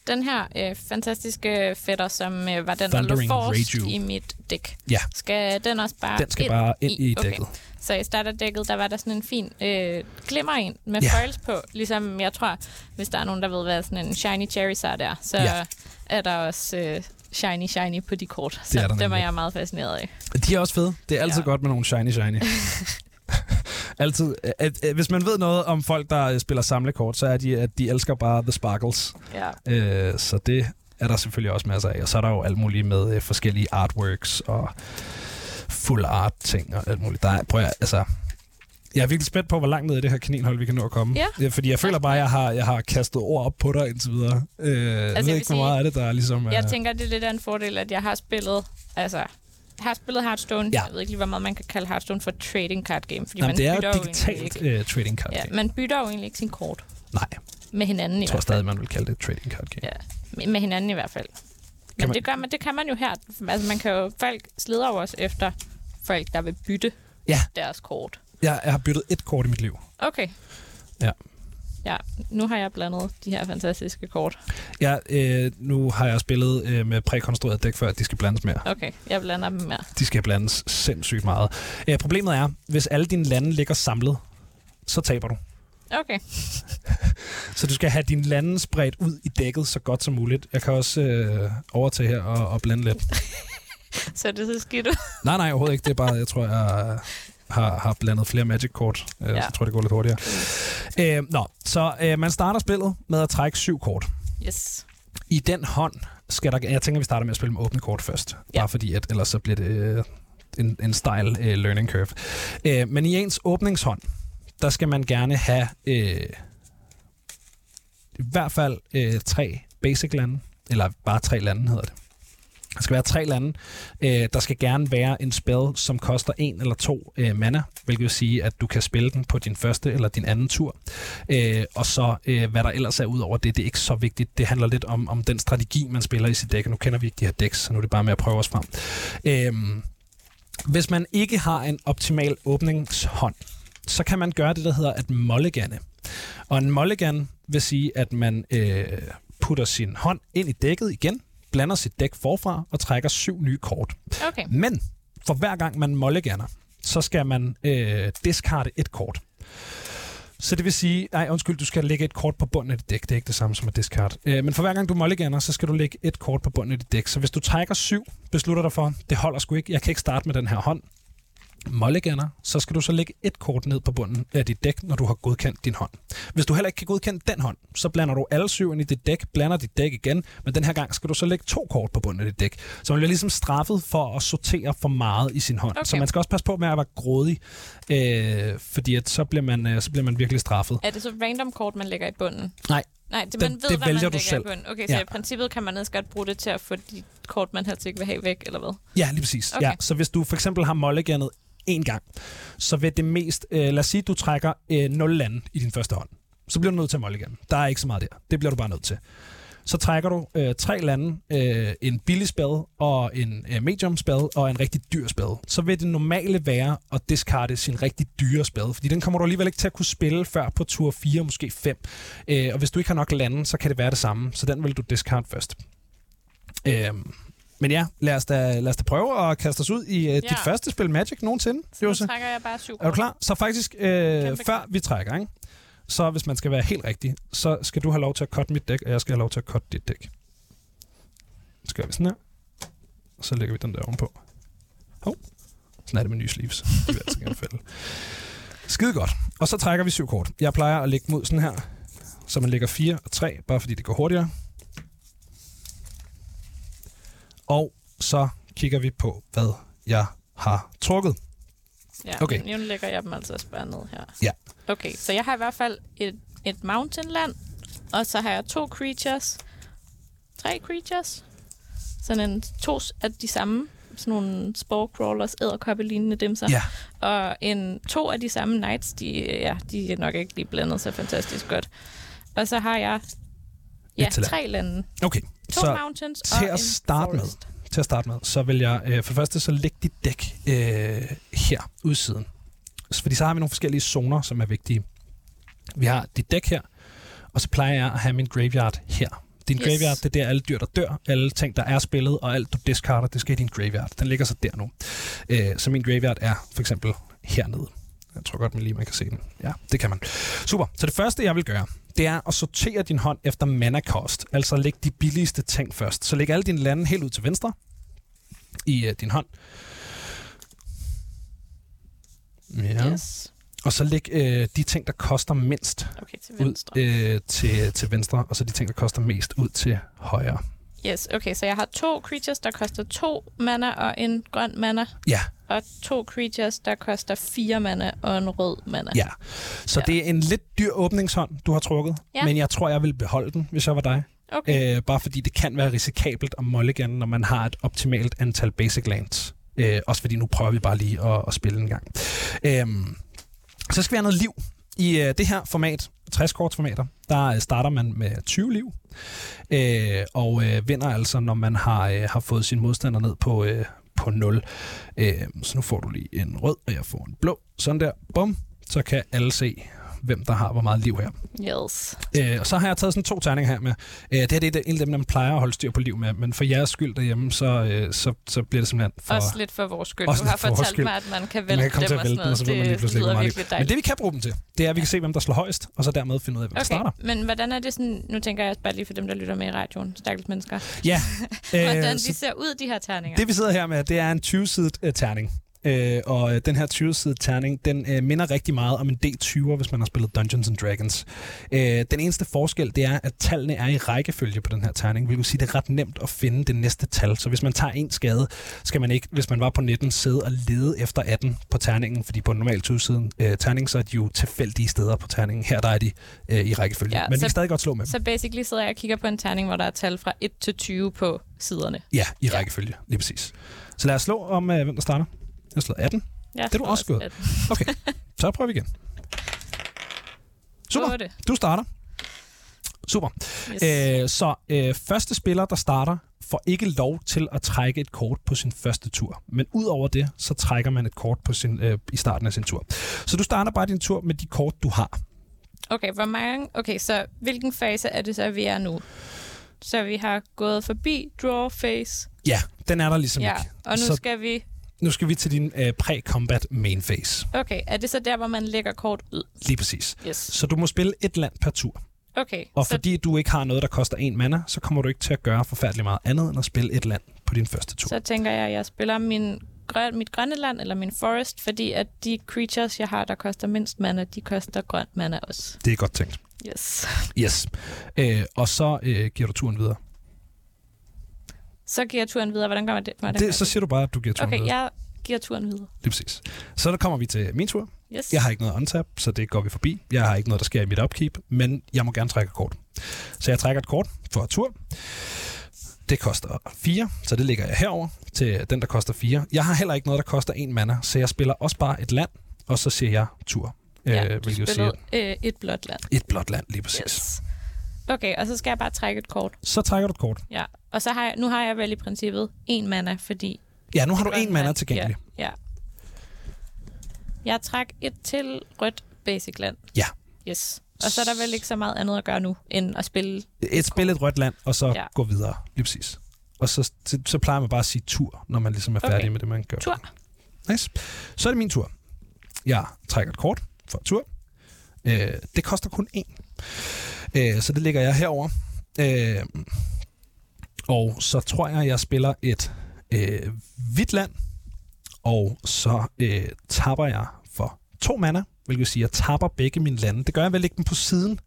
Den her øh, fantastiske fætter, som øh, var den, der lå Thundering forrest Raju. i mit dæk. Ja. Skal den også bare den skal ind bare ind i okay. dækket. Så i starterdækket, der var der sådan en fin øh, glimmer en med Ja. foils på. Ligesom jeg tror, hvis der er nogen, der ved, hvad sådan en shiny cherry er der, så Ja. er der også øh, shiny shiny på de kort. Det Så er der dem er jeg meget fascineret af. De er også fede. Det er altid Ja. godt med nogle shiny shiny. (laughs) altid. At, at, hvis man ved noget om folk, der øh, spiller samlekort, så er de, at de elsker bare the sparkles. Ja. Øh, så det er der selvfølgelig også masser af. Og så er der jo alt muligt med øh, forskellige artworks og full art ting og alt muligt. Der er, prøv at, altså, jeg er virkelig spændt på, hvor langt ned i det her kaninhold, vi kan nå at komme. Ja. fordi jeg føler bare, at jeg har, jeg har kastet ord op på dig indtil videre. Øh, altså, jeg ved vil ikke, hvor meget af det, der er ligesom... Jeg øh, tænker, det er lidt af en fordel, at jeg har spillet... Altså, jeg har spillet Hearthstone. Ja. Jeg ved ikke lige, hvor meget man kan kalde Hearthstone for trading card game. Fordi Jamen, man det er jo et jo digitalt ikke. øh, trading card Ja, game. man bytter jo egentlig ikke sin kort Nej, med hinanden i jeg tror stadig, man vil kalde det et trading card game. Ja, med, hinanden i hvert fald. Men man- det, gør man, det kan man jo her. Altså, man kan jo, folk sleder jo også efter folk, der vil bytte Ja. deres kort. Jeg, jeg har byttet et kort i mit liv. Okay. Ja. Ja, nu har jeg blandet de her fantastiske kort. Jeg, øh, nu har jeg spillet øh, med prækonstrueret dæk før, at de skal blandes mere. Okay, jeg blander dem mere. De skal blandes sindssygt meget. Øh, problemet er, hvis alle dine lande ligger samlet, så taber du. Okay, (laughs) Så du skal have dine lande spredt ud i dækket så godt som muligt. Jeg kan også øh, overtage her og, og blande lidt. (laughs) så det så skidt. Nej, nej, overhovedet ikke. Det er bare, jeg tror, jeg har, har blandet flere Magic-kort. Øh, Ja. Så tror jeg, det går lidt hurtigere. Øh, nå, så øh, man starter spillet med at trække syv kort. Yes. I den hånd skal der... Jeg tænker, vi starter med at spille med åbne kort først. Ja. Bare fordi, at ellers så bliver det øh, en, en style øh, learning curve. Øh, men i ens åbningshånd, der skal man gerne have øh, i hvert fald øh, tre basic lande. Eller bare tre lande, hedder det. Der skal være tre lande. Øh, der skal gerne være en spell, som koster en eller to øh, mana, hvilket vil sige, at du kan spille den på din første eller din anden tur. Øh, og så øh, hvad der ellers er ud over det, det er ikke så vigtigt. Det handler lidt om, om den strategi, man spiller i sit dæk. Og nu kender vi ikke de her decks, så nu er det bare med at prøve os frem. Øh, Hvis man ikke har en optimal åbningshånd, så kan man gøre det, der hedder at mulligane. Og en mulligan vil sige, at man øh, putter sin hånd ind i dækket igen, blander sit dæk forfra og trækker syv nye kort. Okay. Men for hver gang man mulliganer, så skal man øh, discarde et kort. Så det vil sige, nej undskyld, du skal lægge et kort på bunden af dit dæk. Det er ikke det samme som at discard. Øh, men for hver gang du mulliganer, så skal du lægge et kort på bunden af dit dæk. Så hvis du trækker syv, beslutter dig for, det holder sgu ikke, jeg kan ikke starte med den her hånd, mulliganer, så skal du så lægge et kort ned på bunden af dit dæk, når du har godkendt din hånd. Hvis du heller ikke kan godkende den hånd, så blander du alle syv ind i dit dæk, blander dit dæk igen, men den her gang skal du så lægge to kort på bunden af dit dæk. Så man bliver ligesom straffet for at sortere for meget i sin hånd. Okay. Så man skal også passe på med at være grådig, øh, fordi at så, bliver man, øh, så bliver man virkelig straffet. Er det så random kort, man lægger i bunden? Nej, Nej, det, Den- man ved, det hvad vælger man du selv. Okay, så Ja. i princippet kan man også godt bruge det til at få de kort, man helst ikke vil have væk, eller hvad? Ja, lige præcis. Okay. Ja, så hvis du for eksempel har mulliganet en gang, så vil det mest... Øh, lad os sige, du trækker øh, 0 lande i din første hånd. Så bliver du nødt til at mulligan. Der er ikke så meget der. Det bliver du bare nødt til. Så trækker du øh, tre lande, øh, en billig spade, og en øh, medium spade, og en rigtig dyr spade. Så vil det normale være at discarde sin rigtig dyre spade, fordi den kommer du alligevel ikke til at kunne spille før på tur 4, måske 5. Øh, og hvis du ikke har nok lande, så kan det være det samme. Så den vil du discard først. Øh, men ja, lad os, da, lad os da prøve at kaste os ud i uh, ja. dit første spil Magic nogensinde, Så Jose. trækker jeg bare syv Er du klar? Så faktisk, øh, Kæmpe før vi trækker, ikke? så hvis man skal være helt rigtig, så skal du have lov til at cutte mit dæk, og jeg skal have lov til at cutte dit dæk. Så gør vi sådan her. Og så lægger vi den der ovenpå. Hov. Sådan er det med nye sleeves. Det vil altså gerne falde. Skide godt. Og så trækker vi syv kort. Jeg plejer at lægge ud sådan her, så man lægger fire og tre, bare fordi det går hurtigere. Og så kigger vi på, hvad jeg har trukket. Ja, Okay. nu lægger jeg dem altså også bare ned her. Ja. Okay, så jeg har i hvert fald et, et mountainland, og så har jeg to creatures. Tre creatures. Sådan en, to af de samme. Sådan nogle spore crawlers, æderkoppe-lignende dimser. Ja. Og en, to af de samme knights, de, ja, de er nok ikke lige blandet så fantastisk godt. Og så har jeg ja, tre lande. Okay, To så mountains til og at starte med, forest. til at starte med, så vil jeg øh, for det første så lægge dit dæk øh, her udsiden. Fordi så har vi nogle forskellige zoner, som er vigtige. Vi har dit dæk her, og så plejer jeg at have min graveyard her. Din yes. graveyard, det er der alle dyr, der dør, alle ting, der er spillet, og alt du discarder, det skal i din graveyard. Den ligger så der nu. Øh, så min graveyard er for eksempel hernede. Jeg tror godt, man lige man kan se den. Ja, det kan man. Super. Så det første, jeg vil gøre, det er at sortere din hånd efter mana cost. Altså læg de billigste ting først. Så læg alle dine lande helt ud til venstre i øh, din hånd. Ja. Yes. Og så læg øh, de ting, der koster mindst Okay, til ud venstre. øh, til, til venstre, og så de ting, der koster mest ud til højre. Yes, okay, så jeg har to creatures, der koster to mana og en grøn mana, Ja, og to creatures, der koster fire mana og en rød mana. ja. Så Ja. det er en lidt dyr åbningshånd, du har trukket, Ja. men jeg tror, jeg vil beholde den, hvis jeg var dig. Okay. Øh, bare fordi det kan være risikabelt at mulligan, når man har et optimalt antal basic lands. Øh, også fordi nu prøver vi bare lige at, at spille en gang. Øh, så skal vi have noget liv. I øh, det her format, 60-kortsformater, der øh, starter man med 20 liv, øh, og øh, vinder altså, når man har, øh, har fået sin modstander ned på, øh, på 0. Øh, så nu får du lige en rød, og jeg får en blå. Sådan der, bum, så kan alle se, hvem der har hvor meget liv her. Yes. Øh, og så har jeg taget sådan to terninger her med. Øh, det her det er en af dem, man plejer at holde styr på liv med, men for jeres skyld derhjemme, så, øh, så, så bliver det simpelthen for... Også lidt for vores skyld. Også Du har for fortalt mig, at man kan man vælte kan komme til dem at og vælte sådan og så noget. ved man lige pludselig meget liv. Men det vi kan bruge dem til, det er, at vi kan se, hvem der slår højst, og så dermed finde ud af, hvem der starter. Okay, men hvordan er det sådan, nu tænker jeg bare lige for dem, der lytter med i radioen, stakkels mennesker, Ja, (laughs) hvordan øh, de ser ud, de her terninger. Det vi sidder her med, det er en 20-sidet uh, terning. Uh, og øh, den her 20-sidet terning, den uh, minder rigtig meget om en D20'er, hvis man har spillet Dungeons and Dragons. Uh, den eneste forskel, det er, at tallene er i rækkefølge på den her terning, hvilket vil sige, det er ret nemt at finde det næste tal. Så hvis man tager en skade, skal man ikke, hvis man var på 19, sidde og lede efter 18 på terningen, fordi på en normal 20-siden uh, terning, så er de jo tilfældige steder på terningen. Her der er de uh, i rækkefølge. Ja, Ja, Men vi så- kan stadig godt slå med dem. Så basically sidder jeg og kigger på en terning, hvor der er tal fra 1 til 20 på siderne. Ja, i Ja. rækkefølge, lige præcis. Så lad os slå om, uh, hvem der starter. Jeg har slået 18. Jeg Det er du også at- Okay, så prøver vi igen. (laughs) Super, du starter. Super. Yes. Øh, så øh, første spiller, der starter, får ikke lov til at trække et kort på sin første tur. Men udover det, så trækker man et kort på sin, øh, i starten af sin tur. Så du starter bare din tur med de kort, du har. Okay, hvor mange... Okay, så hvilken fase er det så, vi er nu? Så vi har gået forbi draw phase. Ja, den er der ligesom Ja, ikke. og nu så skal vi... nu skal vi til din øh, pre-combat main phase. Okay, er det så der, hvor man lægger kort ud? Lige præcis. Yes. Så du må spille et land per tur. Okay, Og så, fordi du ikke har noget, der koster en mana, så kommer du ikke til at gøre forfærdeligt meget andet, end at spille et land på din første tur. så tænker jeg, at jeg spiller min grøn, mit grønne land, eller min forest, fordi at de creatures, jeg har, der koster mindst mana, de koster grønt mana også. Det er godt tænkt. Yes. Yes. Øh, og så øh, giver du turen videre. Så giver jeg turen videre. Hvordan gør man det? Hvordan Det, så siger du bare, at du giver turen Okay, videre. jeg giver turen videre. Lige præcis. Så der kommer vi til min tur. Yes. Jeg har ikke noget untap, så det går vi forbi. Jeg har ikke noget, der sker i mit upkeep, men jeg må gerne trække et kort. Så jeg trækker et kort for tur. Det koster 4, så det ligger jeg herover til den, der koster 4. Jeg har heller ikke noget, der koster 1 mana, så jeg spiller også bare et land, og så siger jeg tur. ja, øh, du hvilket jo siger øh, et blåt land. et blåt land lige præcis. Yes. Okay, og så skal jeg bare trække et kort. Så trækker du et kort. Ja, og så har jeg, nu har jeg vel i princippet en mana, fordi... Ja, nu har du en mana tilgængelig. Ja, ja. Jeg træk et til rødt basic land. Ja. Yes. Og så er der vel ikke så meget andet at gøre nu, end at spille... Et spil et rødt land, og så Ja. gå videre. Lige præcis. Og så, så, så plejer man bare at sige tur, når man ligesom er Okay. færdig med det, man gør. Tur. Nice. Så er det min tur. Jeg trækker et kort for tur. Øh, det koster kun én. Øh, så det ligger jeg herover. Øh, og så tror jeg, jeg spiller et øh, hvidt land. Og så øh, tapper jeg for to mana, hvilket vil sige, at jeg tapper begge mine lande. Det gør jeg ved at lægge dem på siden,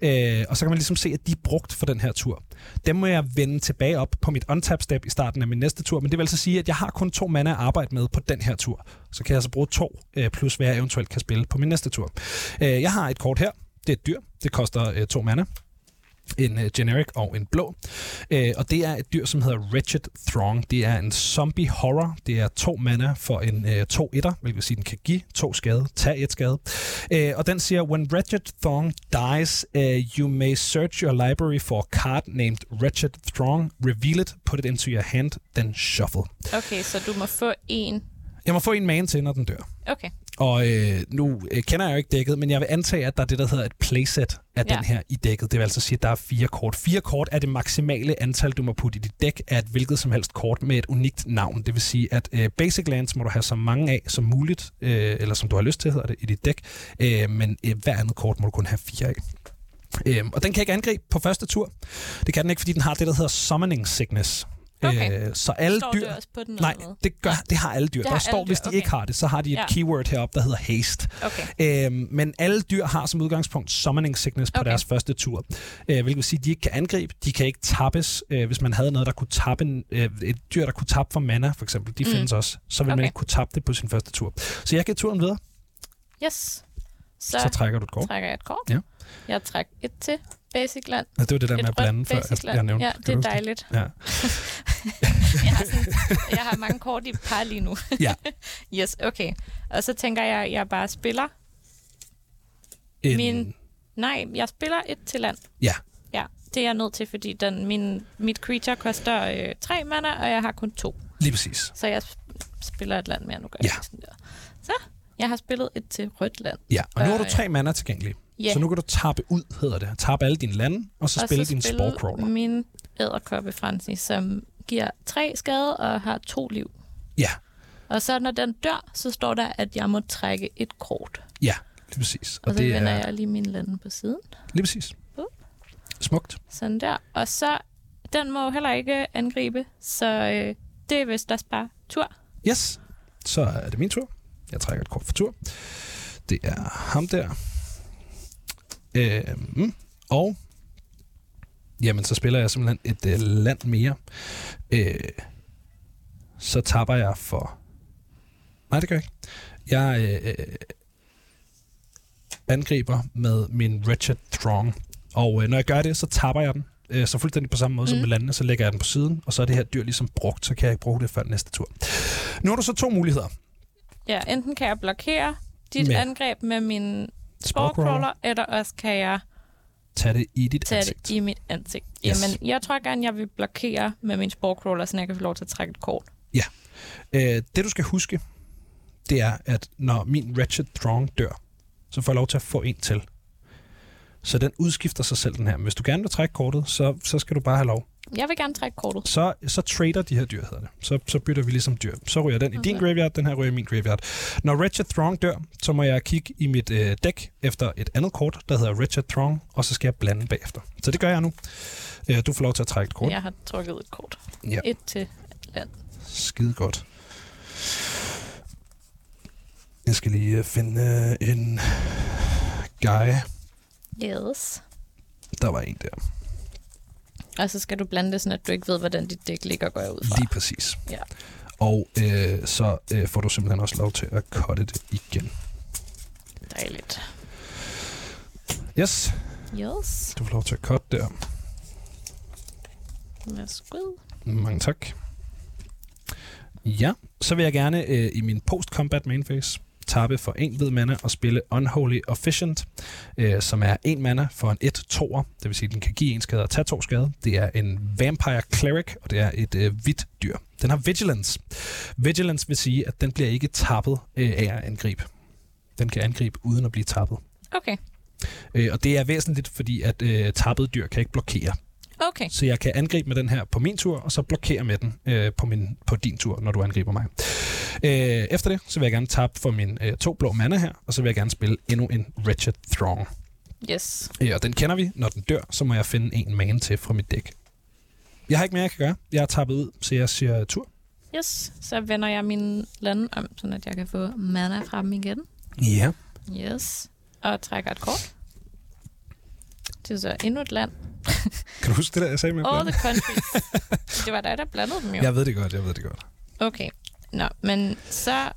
Ja. Øh, og så kan man ligesom se, at de er brugt for den her tur. Dem må jeg vende tilbage op på mit untap step i starten af min næste tur, men det vil altså sige, at jeg har kun to mana at arbejde med på den her tur. Så kan jeg altså bruge to, øh, plus hvad jeg eventuelt kan spille på min næste tur. Øh, jeg har et kort her. Det er et dyr. Det koster øh, to mana. En øh, generic og en blå. Øh, og det er et dyr, som hedder Wretched Throng. Det er en zombie horror. Det er to mana for en øh, to etter, hvilket vil sige, den kan give to skade, tage et skade. Øh, og den siger, when Wretched Throng dies, uh, you may search your library for a card named Wretched Throng, reveal it, put it into your hand, then shuffle. Okay, så du må få en... Jeg må få en man til, når den dør. Okay. Og øh, nu øh, kender jeg jo ikke dækket, men jeg vil antage, at der er det, der hedder et playset af Ja. den her i dækket. Det vil altså sige, at der er fire kort. Fire kort er det maksimale antal, du må putte i dit dæk af et hvilket som helst kort med et unikt navn. Det vil sige, at øh, basic lands må du have så mange af som muligt, øh, eller som du har lyst til, hedder det, i dit dæk. Øh, men øh, hver andet kort må du kun have fire af. Øhm, og den kan ikke angribe på første tur. Det kan den ikke, fordi den har det, der hedder Summoning Sickness. Okay. Øh, så alle Står dyr... det også på den? Nej, det, gør, det har alle dyr. Det Der står, alle hvis dyr, de ikke okay. har det, så har de et Ja. keyword heroppe, der hedder haste. Okay. Øhm, men alle dyr har som udgangspunkt summoning sickness på Okay. deres første tur. Øh, hvilket vil sige, at de ikke kan angribe, de kan ikke tappes. Øh, hvis man havde noget, der kunne tappe en, øh, et dyr, der kunne tappe for mana, for eksempel, de Mm. findes også, så vil man Okay. ikke kunne tappe det på sin første tur. Så jeg giver turen videre, Yes. så, Så, så trækker du et kort. trækker jeg et kort. Ja. Jeg trækker et til basic land. Ja, det var det der et med at blande, før basic jeg, nævnte. Ja, det er dejligt. Ja. (laughs) jeg, har sådan, jeg har mange kort i par lige nu. Ja. (laughs) yes, okay. Og så tænker jeg, at jeg bare spiller. En, Min- Nej, jeg spiller et til land. Ja. Ja, det er jeg nødt til, fordi den, min, mit creature koster øh, tre mana, og jeg har kun to. Lige præcis. Så jeg sp- spiller et land mere, nu gør Ja. jeg sådan der. Så, jeg har spillet et til rødt land. Ja, og nu har Øh, du tre mana tilgængelige. Ja. Så nu kan du tappe ud, hedder det. Tappe alle dine lande, og så og spille så din spille Sporecrawler. min æderkoppe Francis, som giver tre skade og har to liv. Ja, Og så når den dør, så står der, at jeg må trække et kort. ja, lige præcis. Og, og så det vender er jeg lige min lande på siden. lige præcis. Uh. Smukt. Sådan der. Og så, den må heller ikke angribe, så øh, det er vist også bare tur. Yes, så er det min tur. Jeg trækker et kort for tur. Det er ham der. Øhm, og jamen, så spiller jeg simpelthen et øh, land mere. Øh, så tapper jeg for... Nej, det gør jeg ikke. Jeg øh, angriber med min Wretched Throng. Og øh, når jeg gør det, så tapper jeg den. Øh, så fuldstændig på samme måde mm. som med landene, så lægger jeg den på siden, og så er det her dyr ligesom brugt, så kan jeg ikke bruge det før næste tur. Nu har du så to muligheder. Ja, enten kan jeg blokere dit med. angreb med min Sporecrawler, eller også kan jeg Tag det i dit Tag ansigt. det i mit ansigt. Yes. Jamen, jeg tror gerne, jeg vil blokere med min sportcrawler, så jeg kan få lov til at trække et kort. Øh, det du skal huske, det er, at når min Wretched Throng dør, så får jeg lov til at få en til. Så den udskifter sig selv, den her. Men hvis du gerne vil trække kortet, så, så skal du bare have lov. Jeg vil gerne trække kortet. Så, så trader de her dyr, hedder det. Så, så bytter vi ligesom dyr. Så ryger den i din graveyard, den her ryger i min graveyard. Når Wretched Throng dør, så må jeg kigge i mit øh, dæk efter et andet kort, der hedder Wretched Throng, og så skal jeg blande bagefter. Så det gør jeg nu. Øh, du får lov til at trække et kort. Jeg har trukket et kort. Ja. Et til land. Skide godt. Jeg skal lige øh, finde øh, en guy. Yes. Der var en der. Og så skal du blande det, sådan at du ikke ved, hvordan dit dæk ligger, går jeg ud fra. Lige præcis. Ja. Og øh, så øh, får du simpelthen også lov til at cutte det igen. Dejligt. Yes, Yes. du får lov til at cutte der. Værsgo. Mange tak. Ja, så vil jeg gerne øh, i min post-combat main phase tappe for en hvid mana og spille Unholy Officiant, øh, som er en mana for en 1 toer, det vil sige, at den kan give en skade og tage to skade. Det er en Vampire Cleric, og det er et øh, hvidt dyr. Den har Vigilance. Vigilance vil sige, at den bliver ikke tappet øh, af at angribe. Den kan angribe uden at blive tappet. Okay. Øh, og det er væsentligt, fordi at øh, tappede dyr kan ikke blokere. Okay. Så jeg kan angribe med den her på min tur, og så blokere med den øh, på, min, på din tur, når du angriber mig. Øh, efter det, så vil jeg gerne tabe for min øh, to blå mana her, og så vil jeg gerne spille endnu en Wretched Throng. Yes. Øh, og den kender vi. Når den dør, så må jeg finde en mana til fra mit dæk. Jeg har ikke mere, jeg kan gøre. Jeg har tappet ud, så jeg siger tur. Yes. Så vender jeg min lande om, så at jeg kan få mana fra dem igen. Ja. Yes. Og trækker et kort. Det er så endnu et land. Kan du huske det der, jeg sagde med? All the countries. det var dig, der blandede dem jo. Jeg ved det godt, jeg ved det godt. Okay. Nå, men så...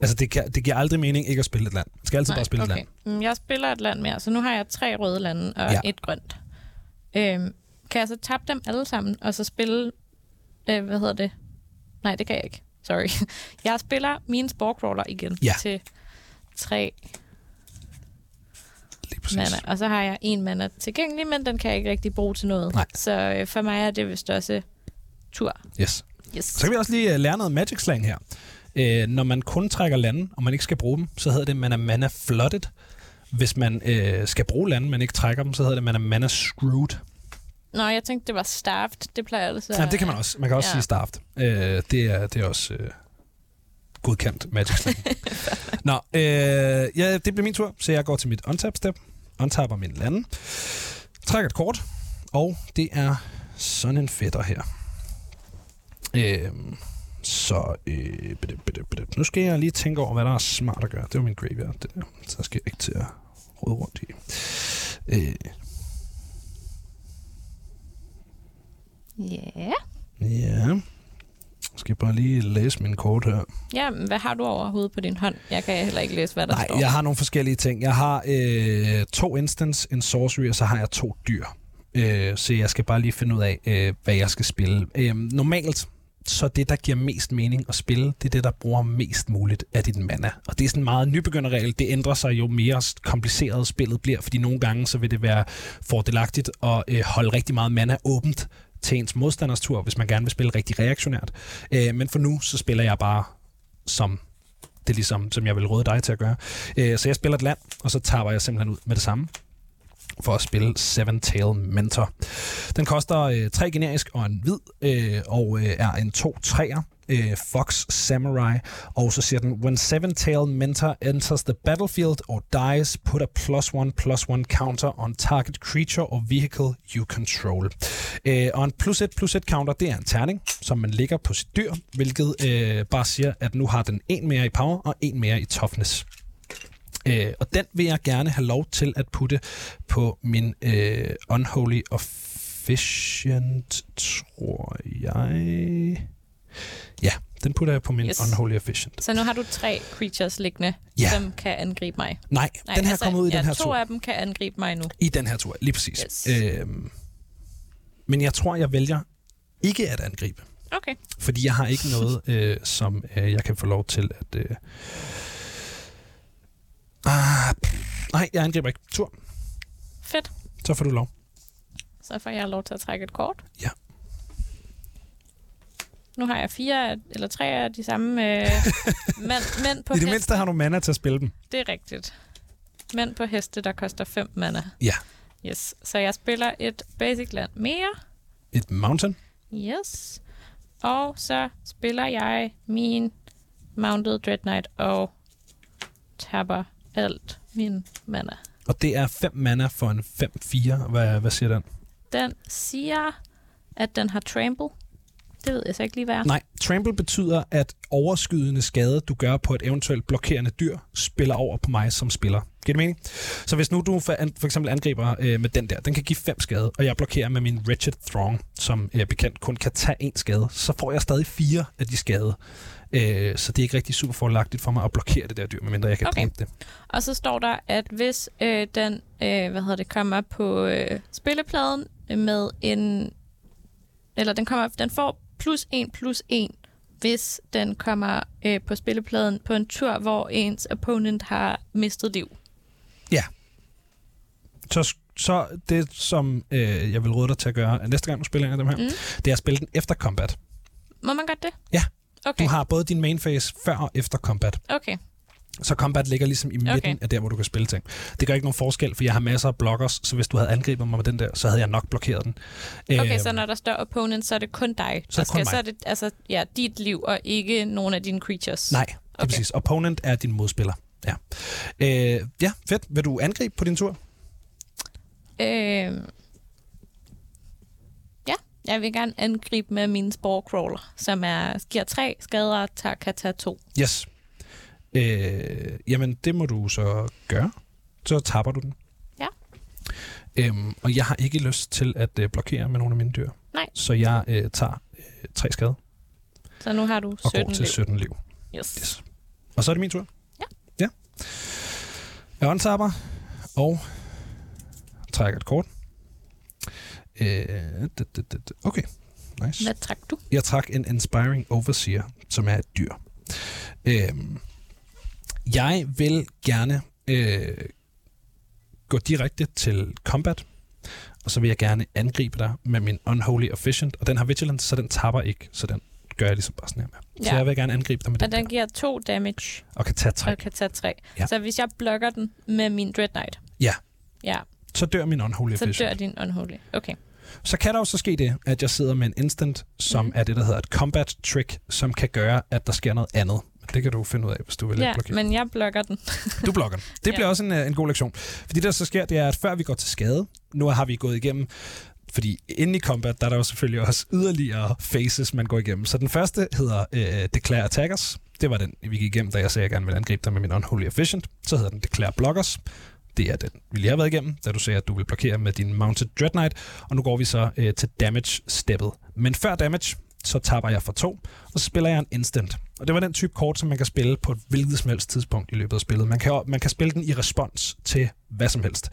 Altså, det, kan, det giver aldrig mening ikke at spille et land. Man skal altid bare spille et okay. land. Mm, Jeg spiller et land mere, så nu har jeg tre røde lande og Ja. et grønt. Øhm, kan jeg så tabe dem alle sammen, og så spille... Øh, hvad hedder det? Nej, det kan jeg ikke. Sorry. (laughs) Jeg spiller min Sporecrawler igen Ja. til tre mana. Og så har jeg en mana tilgængelig, men den kan jeg ikke rigtig bruge til noget. Nej. Så øh, for mig er det vist også tur. Yes. Yes. Så kan vi også lige uh, lære noget magic slang her. Uh, når man kun trækker lande, og man ikke skal bruge dem, så hedder det, man er mana flooded. Hvis man uh, skal bruge lande, men ikke trækker dem, så hedder det, man er mana screwed. Nå, jeg tænkte, det var starved. Det plejer altså... Ja, det kan man også. Man kan også Ja. sige starved. Uh, det, er, det er også uh, godkendt magic slang. (laughs) Nå, uh, ja, det bliver min tur, så jeg går til mit untap step, untapper min lande, trækker et kort, og det er sådan en fætter her. Øh, så øh, bitte, bitte, bitte. nu skal jeg lige tænke over, hvad der er smart at gøre. Det var min graveyard, det der. Så skal jeg ikke til at rode rundt i. Øh, Ja. ja. Skal jeg bare lige læse min kort her. Ja, men hvad har du overhovedet på din hånd? Jeg kan heller ikke læse, hvad der Nej, står. jeg har nogle forskellige ting. Jeg har øh, to instants, en sorcery, og så har jeg to dyr. Øh, så jeg skal bare lige finde ud af, øh, hvad jeg skal spille. Øh, normalt, så det, der giver mest mening at spille, det er det, der bruger mest muligt af dit mana. Og det er sådan en meget nybegynderregel. Det ændrer sig jo mere kompliceret spillet bliver, fordi nogle gange så vil det være fordelagtigt at øh, holde rigtig meget mana åbent til ens modstanders tur, hvis man gerne vil spille rigtig reaktionært. Øh, men for nu, så spiller jeg bare som det ligesom, som jeg vil råde dig til at gøre. Øh, så jeg spiller et land, og så tager jeg simpelthen ud med det samme for at spille Seven Tail Mentor. Den koster øh, tre generisk og en hvid, øh, og øh, er en 2-3'er. Øh, Fox Samurai. Og så siger den, When Seven Tail Mentor enters the battlefield or dies, put a plus one plus one counter on target creature or vehicle you control. Øh, og en plus et plus et counter, det er en terning, som man lægger på sit dyr, hvilket øh, bare siger, at nu har den en mere i power og en mere i toughness. Øh, og den vil jeg gerne have lov til at putte på min øh, Unholy Efficient, tror jeg. Den putter jeg på min Yes. Unholy Officient. Så nu har du tre creatures liggende, Ja. som kan angribe mig. Nej, Nej den her altså, kommer ud i ja, den her to tur. af dem kan angribe mig nu. I den her tur, lige præcis. Yes. Øhm, men jeg tror, jeg vælger ikke at angribe. Okay. Fordi jeg har ikke noget, (laughs) øh, som øh, jeg kan få lov til at... Øh, Ah, nej, jeg angriber ikke. Tur. Fedt. Så får du lov. Så får jeg lov til at trække et kort. Ja. Nu har jeg fire eller tre af de samme øh, (laughs) mænd, mænd på I det heste. mindste har du mana til at spille dem. Det er rigtigt. Mænd på heste, der koster 5 mana. Ja. Yes. Så jeg spiller et basic land mere. Et mountain. Yes. Og så spiller jeg min Mounted Dread Knight og tapper alt min mana. Og det er 5 mana for en 5-4. Hvad, hvad siger den? Den siger, at den har trample. Det ved jeg så ikke lige, hvad er. Nej, trample betyder, at overskydende skade, du gør på et eventuelt blokerende dyr, spiller over på mig som spiller. Giver det mening? Så hvis nu du for, for eksempel angriber øh, med den der, den kan give 5 skade, og jeg blokerer med min Wretched Throng, som er bekendt kun kan tage en skade, så får jeg stadig fire af de skade. Øh, så det er ikke rigtig super forlagtigt for mig at blokere det der dyr, medmindre jeg kan Okay. det. Og så står der, at hvis øh, den øh, hvad hedder det, kommer på øh, spillepladen med en... Eller den, kommer, den får plus en plus en, hvis den kommer øh, på spillepladen på en tur, hvor ens opponent har mistet liv. Så, så det, som øh, jeg vil råde dig til at gøre næste gang, du spiller en af dem her, Mm. det er at spille den efter combat. Må man godt det? Ja. Okay. Du har både din main phase før og efter combat. Okay. Så combat ligger ligesom i midten Okay. af der, hvor du kan spille ting. Det gør ikke nogen forskel, for jeg har masser af blockers, så hvis du havde angrebet mig med den der, så havde jeg nok blokeret den. Okay, Øhm, så når der står opponent, så er det kun dig. Så er det kun skal, så er det altså, ja, dit liv, og ikke nogen af dine creatures. Nej, det er Okay. præcis. Opponent er din modspiller. Ja. Øh, ja, fedt. Vil du angribe på din tur? Øh, ja, jeg vil gerne angribe med min Sporecrawler, som er, giver tre skader og kan tage to. Yes. Øh, jamen, det må du så gøre. Så tapper du den. Ja. Øhm, og jeg har ikke lyst til at øh, blokere med nogle af mine dyr. Nej. Så jeg øh, tager øh, tre skade Så nu har du og 17 går til liv. 17 liv. Yes. Yes. Og så er det min tur? Ja. Ja. Jeg untapper og trækker et kort. Øh. Okay, nice. Hvad trak du? Jeg trak en Inspiring Overseer, som er et dyr. Øhm, jeg vil gerne øh, gå direkte til combat, og så vil jeg gerne angribe dig med min Unholy Efficient, og den har Vigilance, så den tapper ikke, så den gør jeg ligesom bare sådan her med. Så Ja. jeg vil gerne angribe dig med Og den, den der, giver to damage og kan tage tre. og kan tage tre. Ja. Så hvis jeg blokker den med min Dread Knight, Ja. ja Så dør min Unholy så Efficient. dør din Unholy. Okay. Så kan der jo så ske det, at jeg sidder med en instant, som Mhm. er det, der hedder et combat trick, som kan gøre, at der sker noget andet. Det kan du finde ud af, hvis du vil Ja, blokere. men jeg blokker den. (laughs) Du blokker den. Det Ja. bliver også en, øh, en god lektion. Fordi det, der så sker, det er, at før vi går til skade, nu har vi gået igennem, fordi inde i combat, der er der jo selvfølgelig også yderligere phases, man går igennem. Så den første hedder øh, Declare Attackers. Det var den, vi gik igennem, da jeg sagde, at jeg gerne ville angribe dig med min Unholy Efficient. Så hedder den Declare Blockers. Det er den, vi lige har været igennem, da du sagde, at du vil blokere med din Mounted Dread Knight. Og nu går vi så øh, til damage-steppet. Men før damage, så tapper jeg for to, og så spiller jeg en instant. Og det var den type kort, som man kan spille på et hvilket som helst tidspunkt i løbet af spillet. Man kan, man kan spille den i respons til hvad som helst.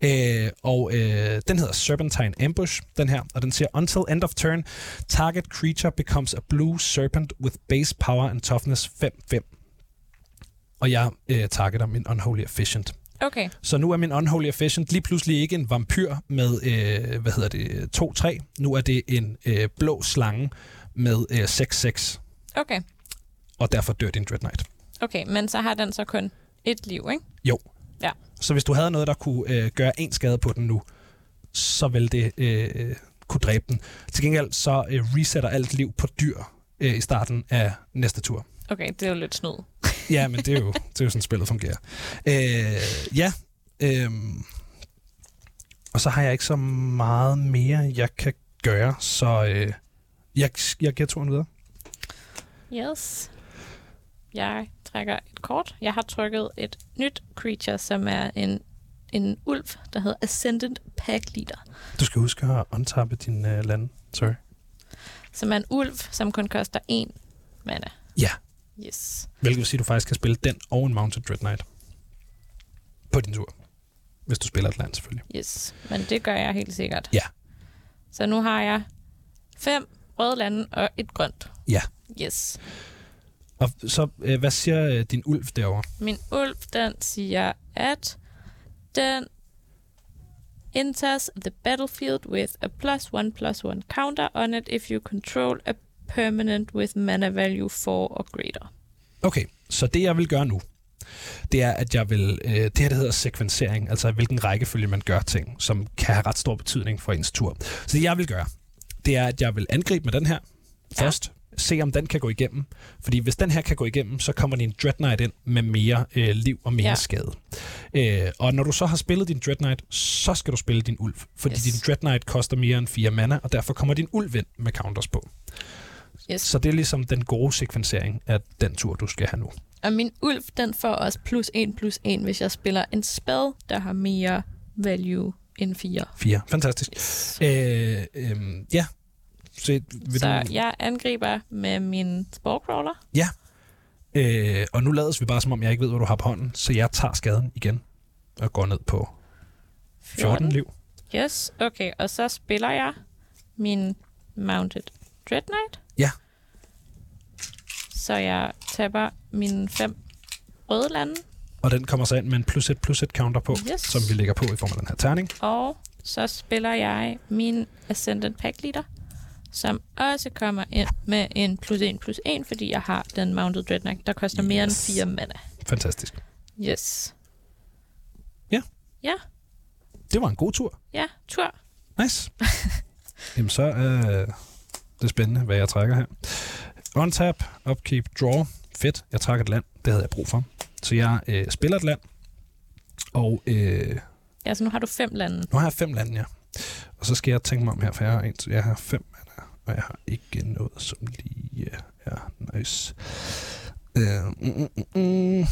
Øh, og øh, den hedder Serpentine Ambush, den her, og den siger, Until end of turn, target creature becomes a blue serpent with base power and toughness 5-5. Og jeg øh, targeter min Unholy Efficient. Okay. Så nu er min Unholy Efficient lige pludselig ikke en vampyr med, øh, hvad hedder det, 2-3. Nu er det en øh, blå slange med øh, 6-6, Okay. og derfor dør din Dread Knight. Okay, men så har den så kun et liv, ikke? Jo. Ja. Så hvis du havde noget, der kunne øh, gøre en skade på den nu, så vil det øh, kunne dræbe den. Til gengæld så øh, resetter alt liv på dyr øh, i starten af næste tur. Okay, det er jo lidt snyd. Ja, men det er jo, det er jo sådan, spillet fungerer. Øh, ja. Øh, og så har jeg ikke så meget mere, jeg kan gøre, så øh, jeg, jeg giver turen videre. Yes. Jeg trækker et kort. Jeg har trykket et nyt creature, som er en, en ulv, der hedder Ascendant Pack Leader. Du skal huske at untappe din øh, land. Sorry. Som er en ulv, som kun koster én mana. Ja. Yes. Hvilket vil sige, at du faktisk kan spille den og en Mounted Dread Knight på din tur. Hvis du spiller et land, selvfølgelig. Yes. Men det gør jeg helt sikkert. Ja. Så nu har jeg fem røde lande og et grønt. Ja. Yes. Og så, øh, hvad siger øh, din ulv derovre? Min ulv, den siger, at den enters the battlefield with a plus one plus one counter on it if you control a permanent with mana value 4 or greater. Okay, så det jeg vil gøre nu, det er, at jeg vil... Øh, det her, det hedder sekvensering, altså hvilken rækkefølge man gør ting, som kan have ret stor betydning for ens tur. Så det jeg vil gøre, det er, at jeg vil angribe med den her Ja. først, se om den kan gå igennem. Fordi hvis den her kan gå igennem, så kommer din Dread Knight ind med mere øh, liv og mere Ja. skade. Øh, og når du så har spillet din Dread Knight, så skal du spille din ulv. Fordi Yes. din Dread Knight koster mere end 4 mana, og derfor kommer din ulv ind med counters på. Yes. Så det er ligesom den gode sekvensering af den tur, du skal have nu. Og min ulv, den får også plus 1 plus 1, hvis jeg spiller en spell, der har mere value end 4. 4. Fantastisk. Yes. Øh, øh, ja. Så, vil Så du, jeg angriber med min Sporecrawler. øh, og nu lades vi bare, som om jeg ikke ved, hvad du har på hånden, så jeg tager skaden igen og går ned på 14 liv. Yes, okay. Og så spiller jeg min Mounted Dread Knight. Ja. Så jeg taber mine fem røde lande. Og den kommer så ind med en plus et plus et counter på, Yes. som vi lægger på i form af den her terning. Og så spiller jeg min Ascendant Pack Leader, som også kommer ind med en plus 1 plus 1, fordi jeg har den Mounted Dread Knight, der koster mere end Yes. 4 mana. Fantastisk. Yes. Ja. Ja, Det var en god tur. ja, tur. Nice. (laughs) Jamen så er det spændende, hvad jeg trækker her. Untap, upkeep, draw. Fedt, jeg trækker et land. Det havde jeg brug for. Så jeg øh, spiller et land, og øh, Ja, så nu har du fem lande. nu har jeg fem lande, ja. Og så skal jeg tænke mig om her, for jeg har, en, jeg har fem mana, og jeg har ikke noget, som lige er nice. Øh, mm, mm, mm.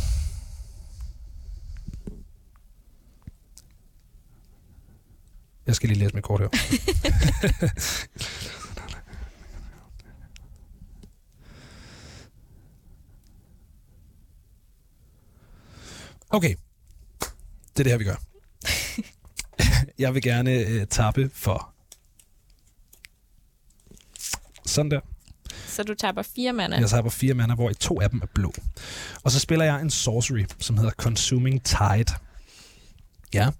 Jeg skal lige læse mit kort her. (laughs) (laughs) Okay. Det er det her, vi gør. (laughs) Jeg vil gerne øh, tappe for sådan der. Så du taber fire mana. Jeg tapper fire mana, hvor i to af dem er blå. Og så spiller jeg en sorcery, som hedder Consuming Tide. Ja.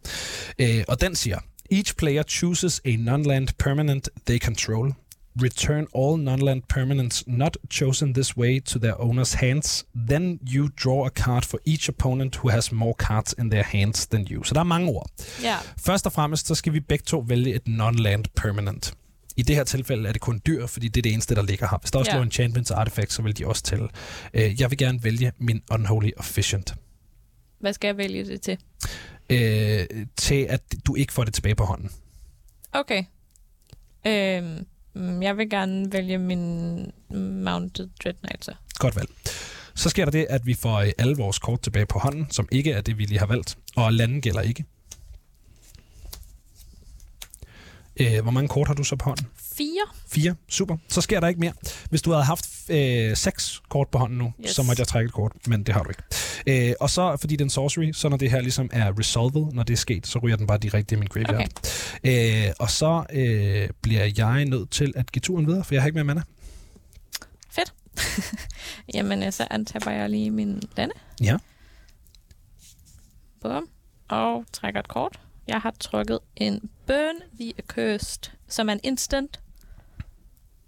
Øh, og den siger, Each player chooses a non-land permanent they control. Return all non-land permanents not chosen this way to their owner's hands. Then you draw a card for each opponent who has more cards in their hands than you. Så der er mange ord. Ja, Først og fremmest, så skal vi begge to vælge et non-land permanent. I det her tilfælde er det kun dyr, fordi det er det eneste, der ligger her. Hvis der også ja. lå enchantments og artifacts, så vil de også tælle. Øh, Jeg vil gerne vælge min Unholy Efficient. hvad skal jeg vælge det til? Øh, til at du ikke får det tilbage på hånden. Okay. Øhm, jeg vil gerne vælge min Mounted Dread Knight så. Godt valg. Så sker der det, at vi får øh, alle vores kort tilbage på hånden, som ikke er det, vi lige har valgt. Og landen gælder ikke. Øh, hvor mange kort har du så på hånden? Fire. Fire. Super. Så sker der ikke mere. Hvis du havde haft øh, seks kort på hånden nu, Yes. så måtte jeg trække et kort, men det har du ikke. Øh, og så, fordi det er en sorcery, så når det her ligesom er resolved, når det er sket, så ryger den bare direkte i min graveyard. Okay. Øh, og så øh, bliver jeg nødt til at give turen videre, for jeg har ikke mere mana. Fedt. (laughs) Jamen, øh, så antaber jeg lige min lande. Ja. Bum. Og trækker et kort. Jeg har trykket en Burn the Accursed, som er en instant,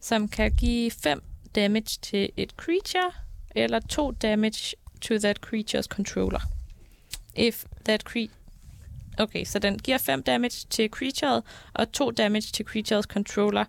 som kan give 5 damage til et creature, eller 2 damage to that creature's controller. If that creature... Okay, så den giver 5 damage til creaturet, og 2 damage til creatures controller.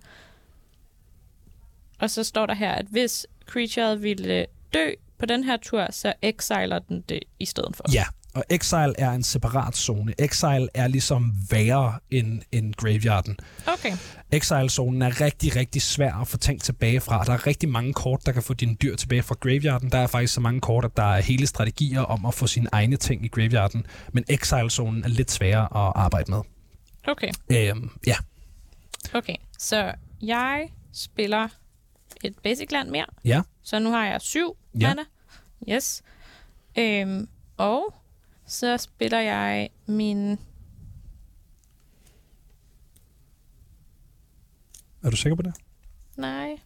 Og så står der her, at hvis creaturet ville dø på den her tur, så exiler den det i stedet for. Ja, og Exile er en separat zone. Exile er ligesom værre end, end Graveyarden. Okay. Exile-zonen er rigtig, rigtig svær at få ting tilbage fra. Der er rigtig mange kort, der kan få dine dyr tilbage fra Graveyarden. Der er faktisk så mange kort, at der er hele strategier om at få sine egne ting i Graveyarden. Men Exile-zonen er lidt sværere at arbejde med. Okay. Øhm, ja, Okay. Så jeg spiller et basic land mere. ja. Så nu har jeg syv Ja. mana. Yes. Øhm, og så spiller jeg min... Er du sikker på det? Nej.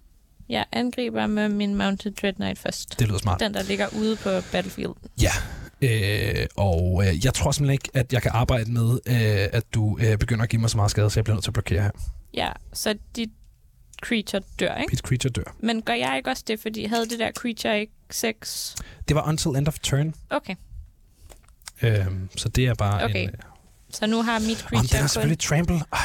Jeg angriber med min Mounted Dread Knight først. Det lyder smart. Den, der ligger ude på Battlefield. Ja, øh, og øh, jeg tror simpelthen ikke, at jeg kan arbejde med, øh, at du øh, begynder at give mig så meget skade, så jeg bliver nødt til at blokere her. Ja, så dit creature dør, ikke? Mit creature dør. Men gør jeg ikke også det, fordi havde det der creature ikke 6? Det var until end of turn, Okay, øh, så det er bare Okay. en... Øh, så nu har mit om den creature er selvfølgelig trample. Ej,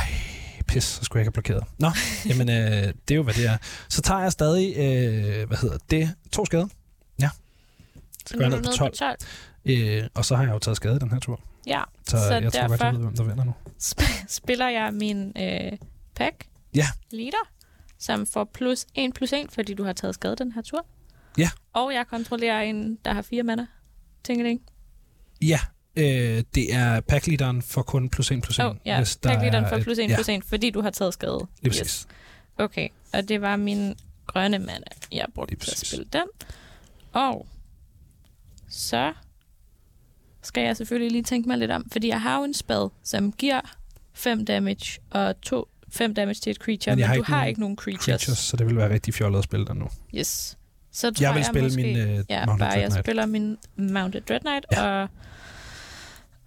pis, så skulle jeg ikke have blokeret. Nå, (laughs) jamen, øh, det er jo, hvad det er. Så tager jeg stadig, øh, hvad hedder det, to skade. Ja. Så Nu går er jeg ned på nede 12. på 12. Øh, og så har jeg jo taget skade den her tur. Ja, Så, Så jeg tror godt, derfor- jeg ved, hvem der vinder nu. sp- spiller jeg min øh, pack Ja. leader, som får plus 1 plus 1, fordi du har taget skade den her tur. Ja. Og jeg kontrollerer en, der har fire mana. Tænker det ikke? Ja, øh, det er packleaderen for kun plus 1 plus 1. Åh, oh, ja. Pack leaderen får plus 1 ja, plus 1, fordi du har taget skade. lige præcis. Okay, og det var min grønne mana, jeg brugte til at spille den. Og så skal jeg selvfølgelig lige tænke mig lidt om, fordi jeg har jo en spell, som giver 5 damage og 2, 5 damage til et creature, Men men, har du ikke har ikke nogen creatures. Creatures, så det vil være rigtig fjollet at spille den nu. Yes. Så tror Jeg vil spille måske, min øh, ja, Mounted bare Dread jeg spiller min Mounted Dread Knight, Ja. og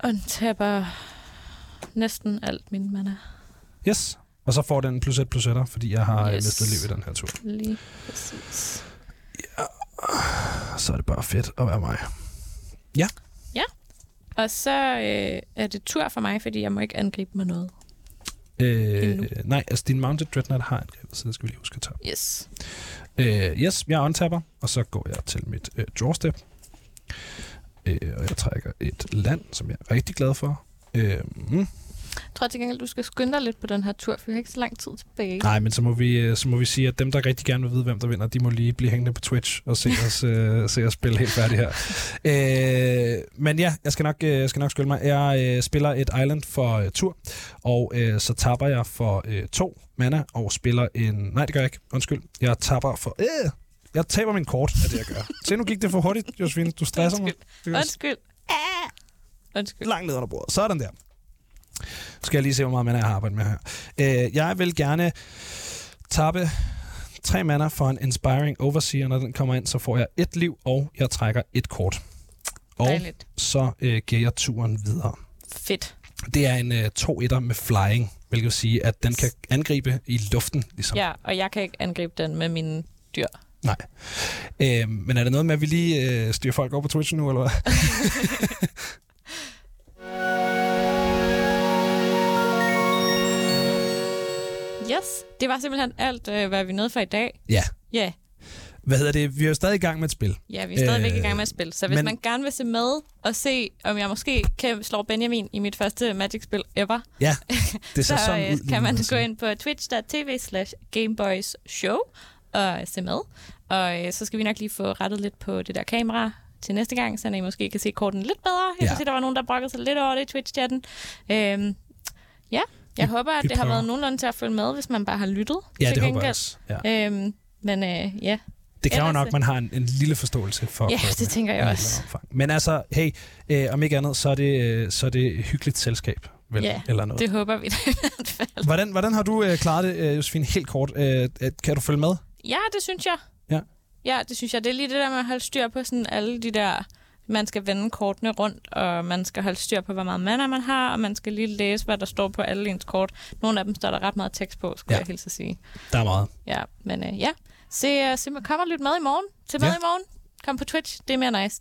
undtaber næsten alt min mana. Yes. Og så får den plus 1 plus 1'er, fordi jeg har yes. Yes. mistet liv i den her tur. Lige præcis. Så er det bare fedt at være mig. Og så øh, er det tur for mig, fordi jeg må ikke angribe med noget. Øh, nej, altså din Mounted Dread Knight har angrebet, så det skal vi lige huske at tage. Yes. Øh, yes, jeg untapper, og så går jeg til mit øh, drawstep. Øh, og jeg trækker et land, som jeg er rigtig glad for. Øh. Hmm. Jeg tror til gengæld, du skal skynde dig lidt på den her tur, for vi har ikke så lang tid tilbage. Nej, men så må, vi, øh, så må vi sige, at dem, der rigtig gerne vil vide, hvem der vinder, de må lige blive hængende på Twitch og se os, (laughs) øh, se os spille helt færdigt her. Øh, men ja, jeg skal nok, øh, jeg skal nok skylde mig. Jeg øh, spiller et island for øh, tur, og øh, så tapper jeg for øh, to mana og spiller en... Nej, det gør jeg ikke. Undskyld. Jeg tapper for... Øh, jeg taber min kort, er det, jeg gør. Se, nu gik det for hurtigt, Josefine. Du stresser mig. Undskyld. Undskyld. Ah! Undskyld. Langt ned under bordet. Sådan der. Skal jeg lige se, hvor meget jeg har arbejdet med her. Øh, jeg vil gerne tappe tre mana for en Inspiring Overseer. Når den kommer ind, så får jeg et liv, og jeg trækker et kort. Og Dejligt. så øh, giver jeg turen videre. Fedt. Det er en øh, 2-1'er med flying, hvilket vil sige, at den kan angribe i luften. Ligesom. Ja, og jeg kan ikke angribe den med mine dyr. Nej. Øh, men er det noget med, at vi lige øh, styrer folk over på Twitch nu, eller hvad? (laughs) Yes, det var simpelthen alt, øh, hvad vi nåede for i dag. Ja. Ja, Hvad hedder det? Vi er jo stadig i gang med et spil. ja vi er stadigvæk Øh, i gang med at spille. Så hvis men- man gerne vil se med og se, om jeg måske kan slå Benjamin i mit første Magic-spil ever, Ja, (laughs) det ser så sådan øh, ud. kan man gå ind på twitch.tv slash Gameboys Show og se med. Og øh, så skal vi nok lige få rettet lidt på det der kamera til næste gang, så I måske kan se korten lidt bedre. Jeg Ja. kan se, der var nogen, der brokkede sig lidt over det i Twitch-chatten. Øhm, ja, jeg håber, at vi det har prøver. været nogenlunde til at følge med, hvis man bare har lyttet. Ja, det håber jeg gengæld. også. Ja. Øhm, men øh, ja, Det kræver nok, øh, at man har en, en lille forståelse for Ja, det tænker jeg også. omfang. Men altså, hey, øh, om ikke andet, så er det, øh, så er det hyggeligt selskab, vel? Ja, eller noget. det håber vi da i hvert fald. Hvordan, hvordan har du øh, klaret det, øh, Josefine, helt kort? Øh, øh, kan du følge med? Ja, det synes jeg. Ja. Ja, det synes jeg. Det er lige det der med at holde styr på sådan alle de der... Man skal vende kortene rundt, og man skal holde styr på, hvor meget mana man har, og man skal lige læse, hvad der står på alle ens kort. Nogle af dem står der ret meget tekst på, skulle Ja. jeg hilse at sige. Der er meget. Ja, men øh, ja. Se, uh, se, kom og lyt med i morgen. Til med ja. i morgen. Kom på Twitch. Det er mere nice.